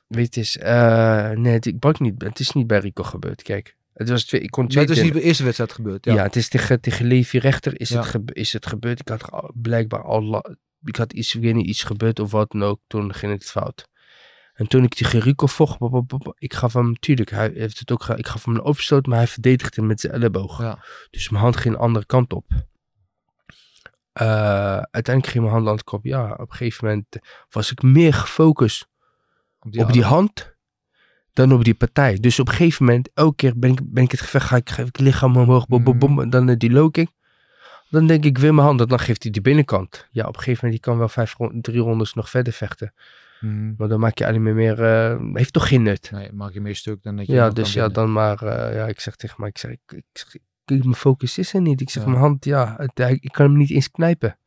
Weet je, is, eh, nee, het, ik brak niet, het is niet bij Rico gebeurd. Kijk, het was twee, ik kon twee het is niet bij de eerste wedstrijd gebeurd. Ja. Ja, het is tegen, tegen Levi Rechter is, Ja. het gebe- is het gebeurd. Ik had blijkbaar al... Ik had iets, ik weet niet, iets gebeurd of wat dan ook. Toen ging het fout. En toen ik tegen Rico vocht, bop, bop, bop, ik gaf hem, tuurlijk, hij heeft het ook, ik gaf hem een opstoot, maar hij verdedigde met zijn elleboog. Ja. Dus mijn hand ging een andere kant op. Eh, uiteindelijk ging mijn hand aan het kop. Ja, op een gegeven moment was ik meer gefocust Op die, op die hand dan op die partij. Dus op een gegeven moment, elke keer ben ik, ben ik het gevecht, ga ik, ga ik lichaam omhoog, bom, bom, bom, en dan eh, die low kick. Dan denk ik weer mijn hand, dan geeft hij die binnenkant. Ja, op een gegeven moment, die kan wel vijf, drie rondes nog verder vechten. Mhm. Maar dan maak je alleen maar meer, eh, heeft toch geen nut. Nee, maak je meer stuk dan dat je Ja, dus ja, dan maar, eh, ja, ik zeg tegen mij, ik zeg, ik, ik mijn focus is er niet. Ik zeg, Ja. mijn hand, ja, het, ik kan hem niet eens knijpen.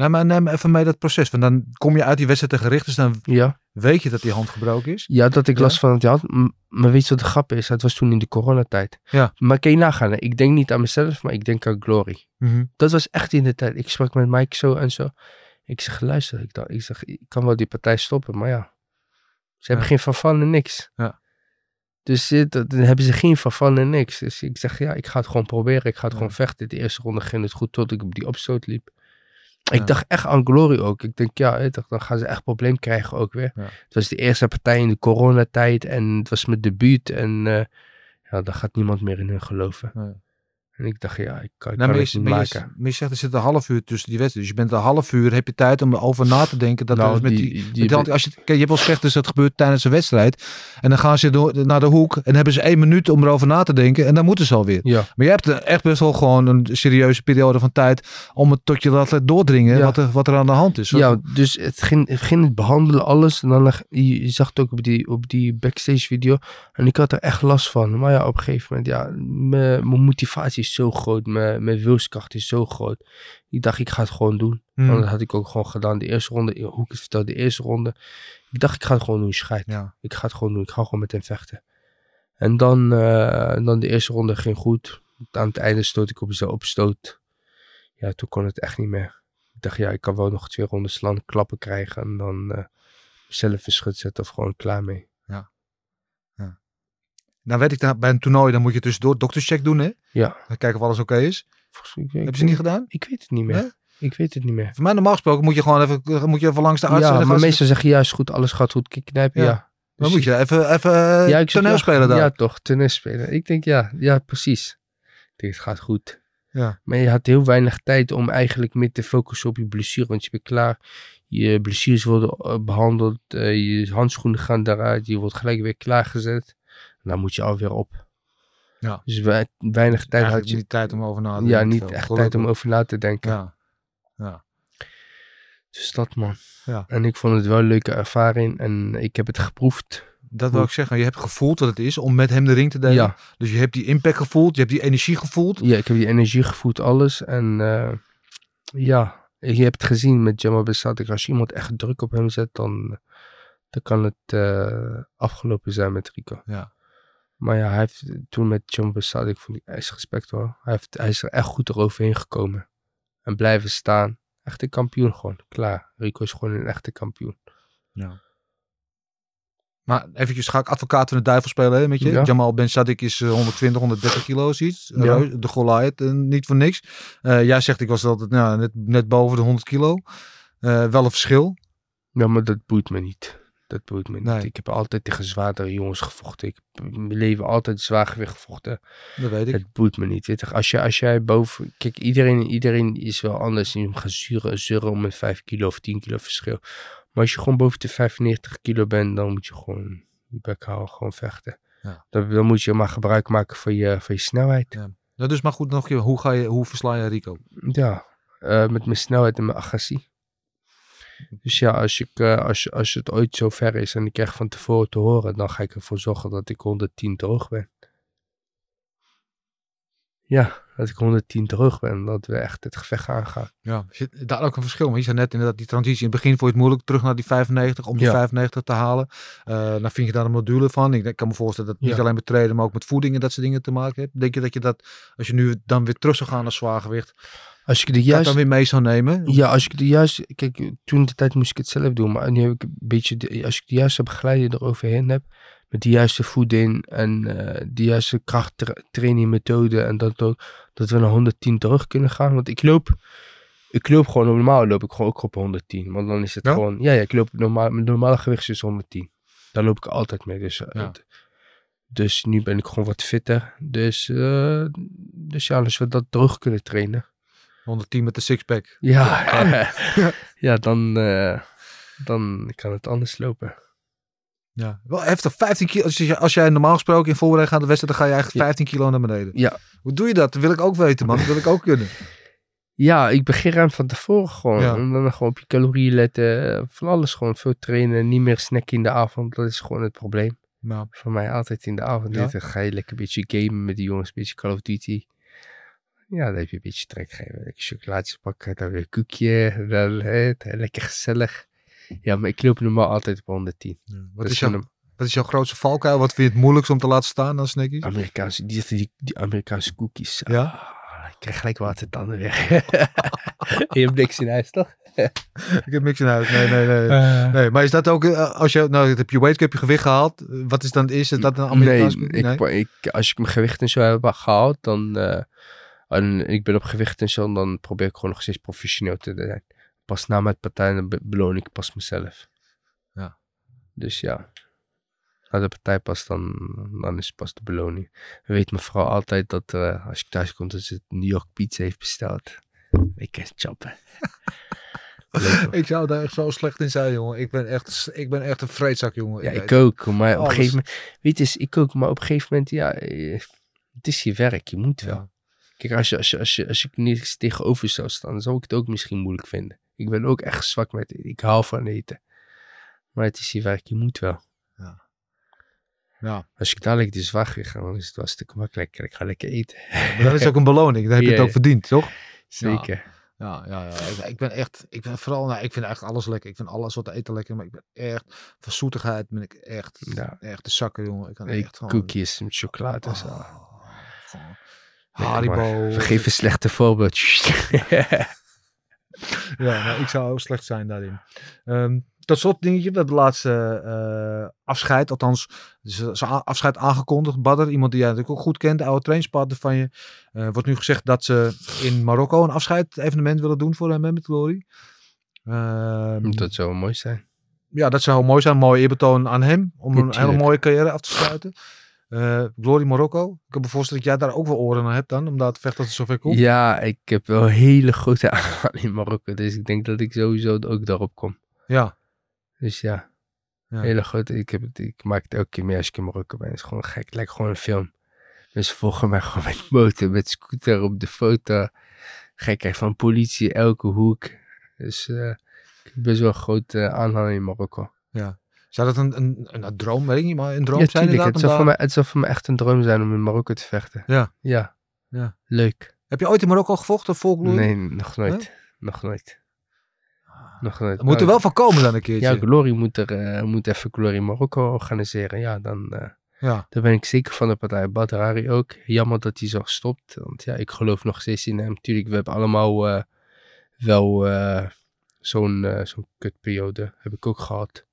Nou, maar neem even mee dat proces. Want dan kom je uit die wedstrijd tegen Richters, dan Ja, weet je dat die hand gebroken is. ja dat ik Ja? last van het had. M- Maar weet je wat de grap is? Het was toen in de coronatijd. Ja. Maar kan je nagaan, hè? ik denk niet aan mezelf, maar ik denk aan Glory. Mhm. Dat was echt in de tijd. Ik sprak met Mike zo en zo. Ik zeg, luister, ik, dacht, ik zeg, ik kan wel die partij stoppen, maar ja. Ze hebben Ja. geen vervallen en niks. Ja. Dus dan hebben ze geen vervallen en niks. Dus ik zeg, ja, ik ga het gewoon proberen. Ik ga het gewoon vechten. De eerste ronde ging het goed tot ik op die opstoot liep. Ik dacht echt aan Glory ook. Ik denk, ja, dan gaan ze echt probleem krijgen ook weer. Het was de eerste partij in de coronatijd en het was mijn debuut. En eh, ja, daar gaat niemand meer in hun geloven. En ik dacht, ja, ik kan, ik Nou, kan het je, niet maar, maken. je, maar je zegt er zit een half uur tussen die wedstrijden. Dus je bent een half uur, heb je tijd om erover na te denken. Dat Nou, met die- die, met als je, je hebt wel gezegd, dus dat gebeurt tijdens een wedstrijd. En dan gaan ze door, naar de hoek en hebben ze één minuut om erover na te denken. En dan moeten ze alweer. Ja, Maar je hebt er echt best wel gewoon een serieuze periode van tijd om het tot je laten doordringen Ja. wat, er, wat er aan de hand is. ja, dus het ging, het ging het behandelen, alles. En dan, je, je zag het ook op die, op die backstage video. En ik had er echt last van. Maar ja, op een gegeven moment, ja, mijn mijn motivatie is zo groot. Mijn, mijn wilskracht is zo groot. Ik dacht, ik ga het gewoon doen. Hmm. Dat had ik ook gewoon gedaan. De eerste ronde, hoe ik het vertelde, de eerste ronde. Ik dacht, ik ga het gewoon doen, scheid. Ja. Ik ga het gewoon doen. Ik ga gewoon met hem vechten. En dan, eh, en dan de eerste ronde ging goed. Aan het einde stoot ik op zijn opstoot. Ja, toen kon het echt niet meer. Ik dacht, ja, ik kan wel nog twee rondes slaan, klappen krijgen. En dan eh zelf een schut zetten of gewoon klaar mee. Nou weet ik, dat bij een toernooi dan moet je tussendoor dokterscheck doen. Hè? Ja. Dan kijken of alles oké is. Volgens Heb je ze niet gedaan? Ik weet het niet meer. Nee? Ik weet het niet meer. Voor mij normaal gesproken moet je gewoon even, moet je even langs de arts. Ja, dan maar meestal zeggen ja, is goed, alles gaat goed, kijk knijpen, Ja. ja. Dan Dus moet je even, even ja, ja, ik zeg, toneel ja, spelen daar. Ja, toch, toneel spelen. Ik denk ja, ja, precies. Ik denk, het gaat goed. Ja. Maar je had heel weinig tijd om eigenlijk meer te focussen op je blessure. Want je bent klaar. Je blessures worden eh, behandeld. eh, je handschoenen gaan eruit. Je wordt gelijk weer klaargezet. Dan moet je alweer op. Ja. Dus wei- weinig tijd Eigenlijk had je. niet tijd om over na te Ja, denken. niet Veel. echt Gelukkig. tijd om over na te denken. Ja. Ja. Dus dat man. Ja. En ik vond het wel een leuke ervaring. En ik heb het geproefd. Dat wil ik zeggen. Je hebt gevoeld wat het is om met hem de ring te delen. Ja. Dus je hebt die impact gevoeld. Je hebt die energie gevoeld. Ja, ik heb die energie gevoeld, alles. En eh, ja, je hebt het gezien met Jamal Besadik. Als je iemand echt druk op hem zet, dan, dan kan het eh, afgelopen zijn met Rico. Ja. Maar ja, hij heeft toen met Jamal Besadik, vond ik echt respect hoor. Hij, heeft, hij is er echt goed eroverheen gekomen. En blijven staan. Echte kampioen gewoon, klaar. Rico is gewoon een echte kampioen. Ja. Maar eventjes ga ik advocaat van de duivel spelen hè, met je. Ja. Jamal Ben Sadik is eh, 120, 130 kilo zoiets. Ja. Reus- De Goliath, eh, niet voor niks. Eh, jij zegt ik was altijd nou, net, net boven de 100 kilo. Eh, wel een verschil. Ja, maar dat boeit me niet. Dat boeit me niet. Ik heb altijd tegen zwaardere jongens gevochten. Ik heb in mijn leven altijd zwaargewicht gevochten. Dat weet ik. Het boeit me niet. Als, je, als jij boven... Kijk, iedereen, iedereen is wel anders. Je gaat zuren, zeuren om een 5 kilo of 10 kilo verschil. Maar als je gewoon boven de 95 kilo bent, dan moet je gewoon je bek houden. Gewoon vechten. Ja. Dan, dan moet je maar gebruik maken van je, van je snelheid. Nou, dus maar goed nog, een keer, hoe, ga je, hoe versla je Rico? Ja, eh, met mijn snelheid en mijn agressie. Dus ja, als, ik, eh, als, als het ooit zo ver is en ik krijg van tevoren te horen, dan ga ik ervoor zorgen dat ik 110 terug ben. Ja, dat ik 110 terug ben, dat we echt het gevecht aangaan. Ja, zit daar ook een verschil? Want je zei net inderdaad die transitie. In het begin vond je het moeilijk terug naar die 95, om die Ja. 95 te halen. Eh dan vind je daar een module van. Ik denk- kan me voorstellen dat het niet alleen met treden, maar ook met voeding en dat soort dingen te maken heeft. Denk je dat je dat, als je nu dan weer terug zou gaan naar zwaargewicht, Als ik de dat dan juiste, weer mee zou nemen? ja, als ik de juiste, kijk, toen de tijd moest ik het zelf doen, maar nu heb ik een beetje, de, als ik de juiste begeleider eroverheen heb, met de juiste voeding en eh de juiste krachttraining methode en dat ook, dat we naar 110 terug kunnen gaan. Want ik loop, ik loop gewoon normaal, loop ik gewoon ook op 110. Want dan is het Ja? gewoon, ja, ja, ik loop normaal, mijn normale gewicht is 110. Daar loop ik altijd mee. Dus, Ja. het- dus nu ben ik gewoon wat fitter. Dus, eh, dus ja, als we dat terug kunnen trainen. 110 met de sixpack. Ja, [LAUGHS] ja dan, eh, dan kan het anders lopen. Ja, wel heftig. 15 kilo. Als, je, als jij normaal gesproken in voorbereiding gaat de wedstrijd, dan ga je eigenlijk Ja. 15 kilo naar beneden. Ja. Hoe doe je dat? Dat wil ik ook weten, man. Dat wil ik ook kunnen. [LAUGHS] Ja, ik begin ruim van tevoren gewoon. Ja. En dan gewoon op je calorieën letten. Van alles gewoon. Veel trainen. Niet meer snacken in de avond. Dat is gewoon het probleem. Nou, Voor mij altijd in de avond. Ja. Dan ga je lekker een beetje gamen met die jongens. Een beetje Call of Duty. Ja, dan heb je een beetje trek geven. Lekker chocolaatjes pakken. Dan weer een koekje. Dan hè, lekker gezellig. Ja, maar ik loop normaal altijd op 110. wat, is een wat is jouw grootste valkuil? Wat vind je het moeilijkst om te laten staan dan Snickies? Amerikaanse, die, die, die Amerikaanse cookies. Ja? Ah, ik krijg gelijk watertanden weer. [LAUGHS] je hebt niks in huis, toch? [LAUGHS] Ik heb niks in huis. Nee, nee, nee. Nee, maar is dat ook, eh, als je, nou, heb je weight, heb je gewicht gehaald. Eh, Wat is dan het eerste? Is dat een Amerikaans? nee, ik, ik, als ik mijn gewicht en zo heb gehaald, dan. eh, en ik ben op gewicht en zo, dan probeer ik gewoon nog steeds professioneel te zijn. Pas na mijn partij, dan be- beloon ik pas mezelf. Ja. Dus ja. Na de partij pas, dan, dan is het pas de beloning. Weet mijn vrouw altijd dat eh, als ik thuis kom, dat ze het New York pizza heeft besteld. Ik kan choppen. [LAUGHS] Ik zou daar echt zo slecht in zijn, jongen. Ik ben echt, ik ben echt een vreedzak, jongen. Ja, ik ook. Maar op een gegeven moment, weet je, ik ook. Maar op een gegeven moment, ja, eh, het is je werk. Je moet wel. Ja. Kijk, als, je, als, je, als, je, als ik niets tegenover zou staan, zou ik het ook misschien moeilijk vinden. Ik ben ook echt zwak met eten. Ik hou van eten. Maar het is je werk, je moet wel. Ja. Als ik dadelijk de zwaar ga, dan is het wel een stuk makkelijker. Ik ga lekker eten. Maar dat is ook een beloning. Dan heb je [LAUGHS] Ja, het ook verdiend, toch? Zeker. Ja, ja, ja. Ik, ben echt, ik ben vooral, nou, ik vind eigenlijk alles lekker. Ik vind alle soorten eten lekker, maar ik ben echt, van zoetigheid ben ik echt, echt de zakken, jongen. Ik kan echt gewoon... koekjes met chocolade en zo. Nee, Haribo. een slechte voorbeeld. [LAUGHS] Ja, nou, ik zou ook slecht zijn daarin. Ehm tot slot dingetje, we hebben de laatste eh, afscheid, althans dus, eh, zijn afscheid aangekondigd. Badr, iemand die jij natuurlijk ook goed kent, de oude trainingspartner van je. Eh, wordt nu gezegd dat ze in Marokko een afscheid evenement willen doen voor hem met Glory. Ehm, dat zou mooi zijn. ja, dat zou mooi zijn. Mooi eerbetoon aan hem. Om een hele mooie carrière af te sluiten. Eh, Glory Marokko. Ik kan me voorstellen dat jij daar ook wel oren aan hebt dan. Omdat het vecht dat het zover komt. Ja, ik heb wel [LAUGHS] hele grote aanval in Marokko. Dus ik denk dat ik sowieso ook daarop kom. Ja. Dus ja, Ja. hele grote. Ik, heb het, ik maak het elke keer mee als ik in Marokko ben. Het is gewoon gek. Het lijkt gewoon een film. Dus volgen mij [LAUGHS] gewoon met motor, met scooter op de foto. Gekheid van politie, elke hoek. Dus eh, ik heb best wel een grote aanhang in Marokko. Zou dat een, een, een, een droom, weet ik niet, maar een droom Ja, zijn tuurlijk. Het zou, voor mij, het zou voor mij echt een droom zijn om in Marokko te vechten. Ja. Ja. Ja. Leuk. Heb je ooit in Marokko gevochten voor Glory? Nee, nog nooit. Nog nooit. Nog nooit. Er moet er wel van komen dan een keertje. Ja, Glory moet, er, eh, moet even Glory Marokko organiseren. Ja, dan, eh, Ja. dan ben ik zeker van de partij. Badrari ook. Jammer dat hij zo stopt. Want ja, ik geloof nog steeds in hem. Tuurlijk, we hebben allemaal eh, wel zo'n zo'n kutperiode. Heb ik ook gehad.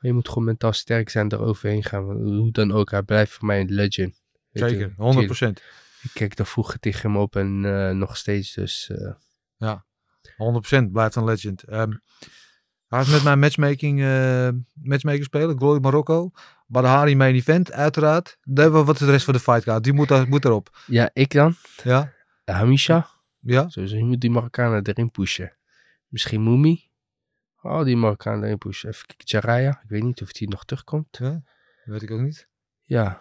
Je moet gewoon mentaal sterk zijn, eroverheen gaan. Hoe dan ook, hij blijft voor mij een legend. Zeker, 100%. chill. Ik kijk daar vroeger tegen hem op en eh, nog steeds, dus... eh, 100% blijft een legend. Ehm hij is met mijn matchmaking, eh matchmaker spelen, Glory Marokko. Badahari main event, uiteraard. Dan wat is de rest van de fightcard? Die moet, daar, moet erop. ja, ik dan? Ja? Hamisha? Ja? Sowieso, je moet die Marokkanen erin pushen. Misschien Moemi? Oh, die Marokkanen erin pushen. Even kijken, Jaraya. Ik weet niet of die nog terugkomt. ja? Weet ik ook niet. Ja.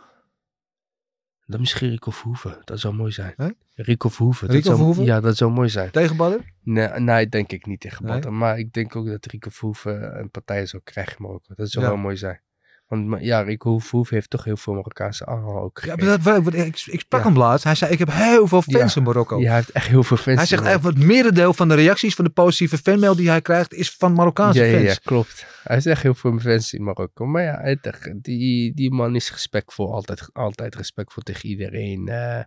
Dan misschien Rico Verhoeven. Dat zou mooi zijn. Rico Verhoeven. dat Rico zou- Verhoeven? Ja, dat zou mooi zijn. Tegen Badr? Nee, nee, denk ik niet tegen Nee? Badr. Maar ik denk ook dat Rico Verhoeven een partij zou krijgen in Marokko. Dat zou Ja. wel mooi zijn. Want ja, Rico Verhoeven heeft toch heel veel Marokkaanse aanhang ook Ja, gekregen. maar dat, ik, ik, sprak Ja. hem laatst. Hij zei, ik heb heel veel fans Ja. in Marokko. Ja, hij heeft echt heel veel fans. Hij zegt eigenlijk, het merendeel van de reacties van de positieve fanmail die hij krijgt, is van Marokkaanse ja, fans. ja, klopt. Hij is echt heel veel fans in Marokko. Maar ja, hij- die, die man is respectvol. Altijd, altijd respectvol tegen iedereen. eh,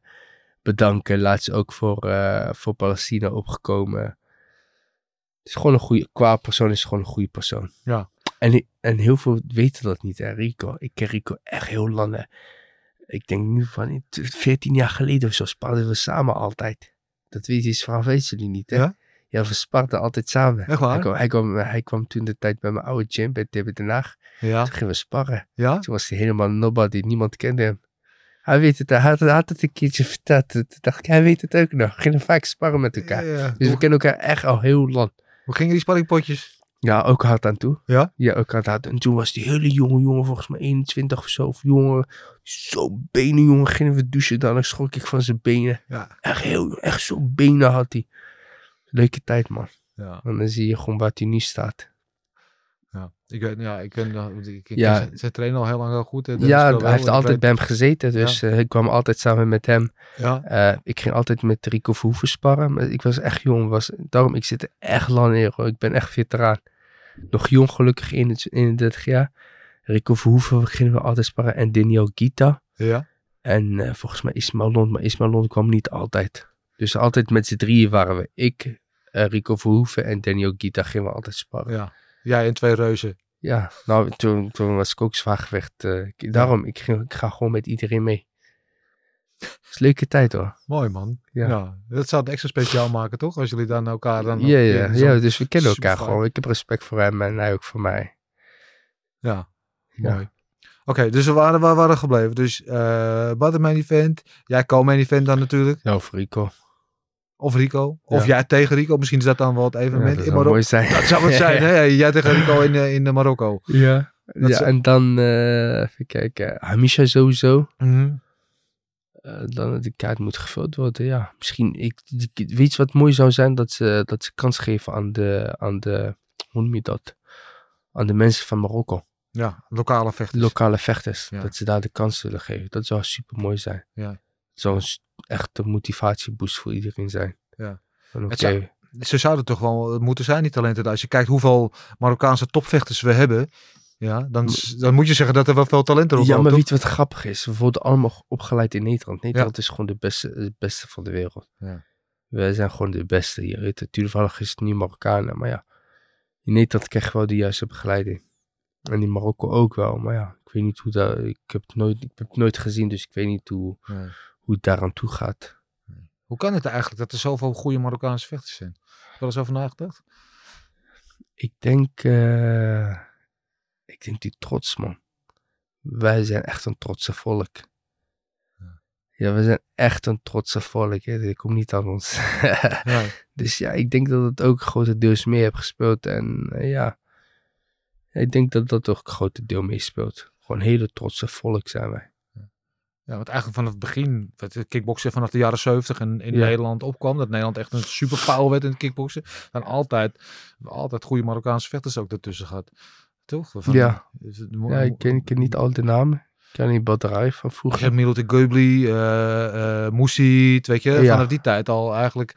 bedanken. Laat ze ook voor, eh, voor Palestina opgekomen. Het is gewoon een goede, qua persoon is het gewoon een goede persoon. Ja. En, en heel veel weten dat niet, hè, Rico. Ik ken Rico echt heel lang. hè. Ik denk nu van 14 jaar geleden of zo sparden we samen altijd. Dat weet je, verhaal weten jullie niet, hè? Ja? Ja, we sparden altijd samen. Echt waar? Hij kwam, hij, kwam, hij kwam toen de tijd bij mijn oude gym bij TB Den Haag. Ja? Toen gingen we sparren. Ja? Toen was hij helemaal nobody, niemand kende hem. Hij weet het, hij had, hij had het een keertje verteld. Toen dacht ik, hij weet het ook nog. We gingen vaak sparren met elkaar. Ja, ja. Dus we kennen elkaar echt al heel lang. hoe gingen die sparringpotjes? Ja, ook hard aan toe. Ja? Ja, ook hard aan toe. En toen was die hele jonge jongen, volgens mij 21 of zo, of jongen. Zo benen, jongen. Gingen we douchen, dan schrok ik van zijn benen. Ja. Echt heel, echt zo benen had hij. Leuke tijd, man. Ja. En dan zie je gewoon waar hij nu staat. Ja. Ik weet, ja, ik ken, ik, ik Ja. zijn trainer al heel lang heel goed. hè, Dennis Ja, hij heeft altijd bij hem gezeten. Dus eh, ik kwam altijd samen met hem. Ja, Eh, ik ging altijd met Rico Verhoeven sparren. Maar ik was echt jong. Was, daarom, ik zit er echt lang in. hoor. Ik ben echt veteraan. Nog jong, gelukkig, 31 jaar. Rico Verhoeven gingen we altijd sparren. En Daniel Gita. ja. En eh, volgens mij Ismail Lond. Maar Ismail Lond kwam niet altijd. Dus altijd met z'n drieën waren we. Ik, Rico Verhoeven en Daniel Gita gingen we altijd sparren. ja. Jij en twee reuzen. Ja, nou, toen, toen was ik ook zwaargewicht. eh, ik- daarom, ik, ging, ik ga gewoon met iedereen mee. Het is een leuke tijd hoor. Mooi man. Ja. Ja. Dat zou het extra speciaal maken, toch? Als jullie dan elkaar dan... Ja, ja, ja, dus we kennen elkaar gewoon. Ik heb respect voor hem en hij ook voor mij. Ja, Ja. mooi. Oké, dus we waren, we waren gebleven. Dus eh Badr main event. Jij co-main event dan natuurlijk. Ja, voor Rico. Of Rico. Of Ja. jij tegen Rico. Misschien is dat dan wel het evenement dat in zou mooi zijn. Dat zou het zijn, [LAUGHS] hè? Jij tegen Rico in, eh, in eh, Marokko. Ja. Dat ja zou- en dan, eh, even kijken, Hamisha sowieso. Mhm. Eh, dan de kaart moet gevuld worden, ja. Misschien, ik, weet je wat mooi zou zijn? Dat ze, dat ze kans geven aan de, aan de, hoe noem je dat? Aan de mensen van Marokko. Ja, lokale vechters. lokale vechters. Ja. Dat ze daar de kans willen geven. Dat zou super mooi zijn. Ja. Het zou een motivatieboost voor iedereen zijn. Ja. Oké, zou- Ze zouden toch wel moeten zijn, die talenten. Als je kijkt hoeveel Marokkaanse topvechters we hebben. Ja, dan, dan moet je zeggen dat er wel veel talent erop Ja, maar weet je wat grappig is? We worden allemaal opgeleid in Nederland. Nederland is gewoon de beste, het beste van de wereld. Ja. Wij zijn gewoon de beste hier. Toevallig is het nu Marokkanen, maar ja. In Nederland krijg je wel de juiste begeleiding. En in Marokko ook wel, maar ja. Ik weet niet hoe dat... Ik heb het nooit, ik heb het nooit gezien, dus ik weet niet hoe, Nee. Hoe het daaraan toe gaat. Hoe kan het eigenlijk dat er zoveel goede Marokkaanse vechters zijn? Wel eens over nagedacht? Ik denk... eh, ik denk die trots, man. Wij zijn echt een trotse volk. Ja, we zijn echt een trotse volk. Hè. Dat komt niet aan ons. [LAUGHS] Ja. Dus ja, ik denk dat het ook grotendeels mee heeft gespeeld. En eh, ja, ik denk dat dat ook een groot deel meespeelt. Gewoon een hele trotse volk zijn wij. Ja, want eigenlijk vanaf het begin, het kickboksen vanaf de jaren 70 en in Ja. Nederland opkwam, dat Nederland echt een superpower werd in het kickboksen, dan altijd, altijd goede Marokkaanse vechters ook ertussen gehad. Toch? Van, Ja. Ja, ik ken, ik ken niet al de namen. Ik ken die batterij van Je vroeger. hebt Milote Göbli, eh eh Moussi, weet je, Ja. vanaf die tijd al eigenlijk,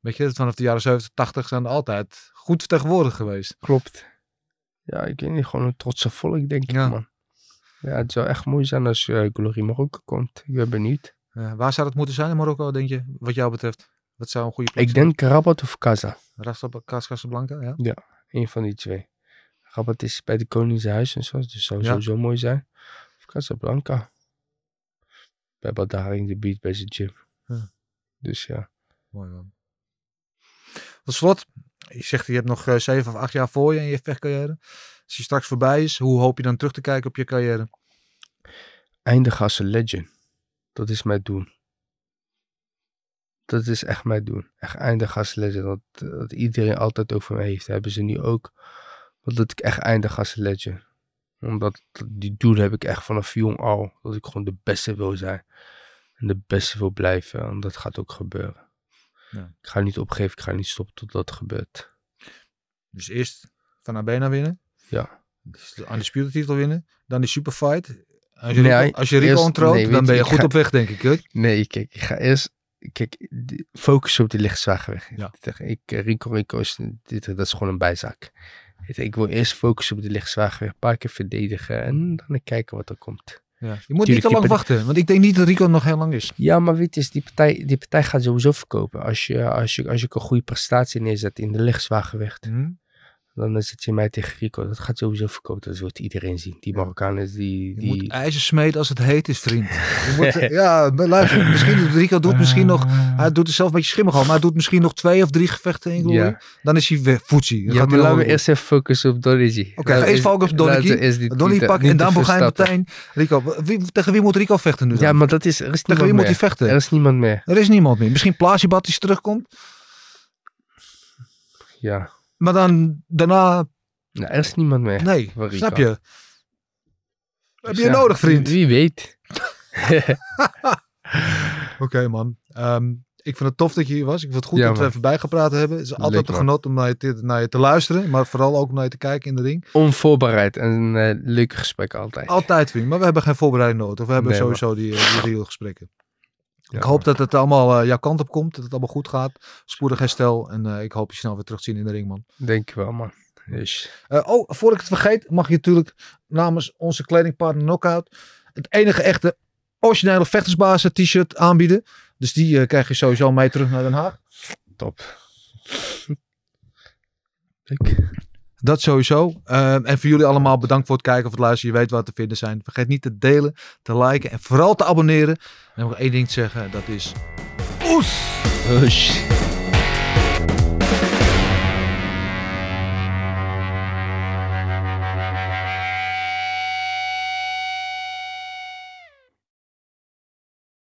weet je, vanaf de jaren 70, 80 zijn er altijd goed vertegenwoordigd geweest. Klopt. Ja, ik weet niet, gewoon een trotse volk, denk ik, man. Ja, het zou echt mooi zijn als uh, Glory Marokko komt. Ik ben benieuwd. Eh, waar zou dat moeten zijn in Marokko, denk je, wat jou betreft? Wat zou een goede plek Ik denk Rabat of Casa. Casablanca, ja. Een van die twee. Rabat is bij de Koningshuis en zo. Dus zou Ja. sowieso mooi zijn. Of Casablanca. Bij Badar in de beat bij zijn gym. Ja. Dus ja. Mooi man. Tot slot, je zegt je hebt nog eh, zeven of acht jaar voor je in je vechtcarrière. Als je straks voorbij is, hoe hoop je dan terug te kijken op je carrière? Eindigen als een legend. Dat is mijn doel. Dat is echt mijn doel. Echt eindigen als legend. Dat, dat iedereen altijd over me heeft. Hebben ze nu ook. Want dat ik echt eindig als legend. Omdat dat- die doel heb ik echt vanaf jong al. Dat ik gewoon de beste wil zijn. En de beste wil blijven. En dat gaat ook gebeuren. Ja. Ik ga niet opgeven. Ik ga niet stoppen tot dat gebeurt. Dus eerst Van Abena winnen. Ja. Dus de undisputed titel winnen. Dan die superfight. Als je Nee, als je Rico eerst- ontroont, nee, weet dan ben je, goed ga- op weg, denk ik. Hè? Nee, kijk, ik ga eerst. Kijk, die- focus op de lichtzwaargewicht. Ja. Ik, eh, Rico Rico is, dit, dat is gewoon een bijzaak. Ik wil eerst focussen op de lichtzwaargewicht. Een paar keer verdedigen. En dan kijken wat er komt. Ja. Je moet Tuurlijk, niet te die lang wachten. Want ik denk niet dat Rico nog heel lang is. Ja, maar weet je, die partij, die partij gaat sowieso verkopen. Als je, als, je, als je een goede prestatie neerzet in de lichtzwaargewicht. Dan zet je mij tegen Rico. Dat gaat sowieso verkopen. Dat wil iedereen zien. Die Marokkanen, die... Je die... moet ijzer smeden als het heet is, vriend. Je moet, [LAUGHS] ja, luister. Misschien doet Rico doet misschien nog... Hij doet er zelf een beetje schimmig al. Maar hij doet misschien nog twee of drie gevechten in Glory. Dan is hij weer voetsie. Dan Ja, gaat maar laten we eerst even focussen op Donny. Oké, ga eerst focussen op Donny. Donnie pakken en dan ga je meteen... Rico, wie, tegen wie moet Rico vechten nu dan? Ja, maar dat is... Er is tegen wie moet hij vechten? Er is niemand meer. Er is niemand meer. Misschien Plasibat die terugkomt. Ja. Maar dan daarna... Nou, er is niemand meer. Nee, snap je? Heb Dus je ja, nodig, vriend? Wie weet. [LAUGHS] Oké, man. Ehm, ik vind het tof dat je hier was. Ik vind het goed Ja, dat we man. even bijgepraat hebben. Het is altijd Leuk, een genot om naar je, te, naar je te luisteren. Maar vooral ook om naar je te kijken in de ring. Onvoorbereid en een eh, leuke gesprek altijd. Altijd, vriend. Maar we hebben geen voorbereiding nodig. We hebben Nee, sowieso die, eh, die real gesprekken. Ja, ik hoop dat het allemaal eh, jouw kant op komt. Dat het allemaal goed gaat. Spoedig herstel. En eh, ik hoop je snel weer terug te zien in de ring, man. Denk je wel, man. Dus, Eh, oh, voor ik het vergeet, mag je natuurlijk namens onze kledingpartner Knockout het enige echte originele vechtersbazen t-shirt aanbieden. Dus die krijg je sowieso mee terug naar Den Haag. top. [LAUGHS] Leuk. Dat sowieso. Ehm, en voor jullie allemaal bedankt voor het kijken of het luisteren. Je weet waar te vinden zijn. Vergeet niet te delen, te liken en vooral te abonneren. En nog één ding te zeggen. Dat is... Oes! Hush.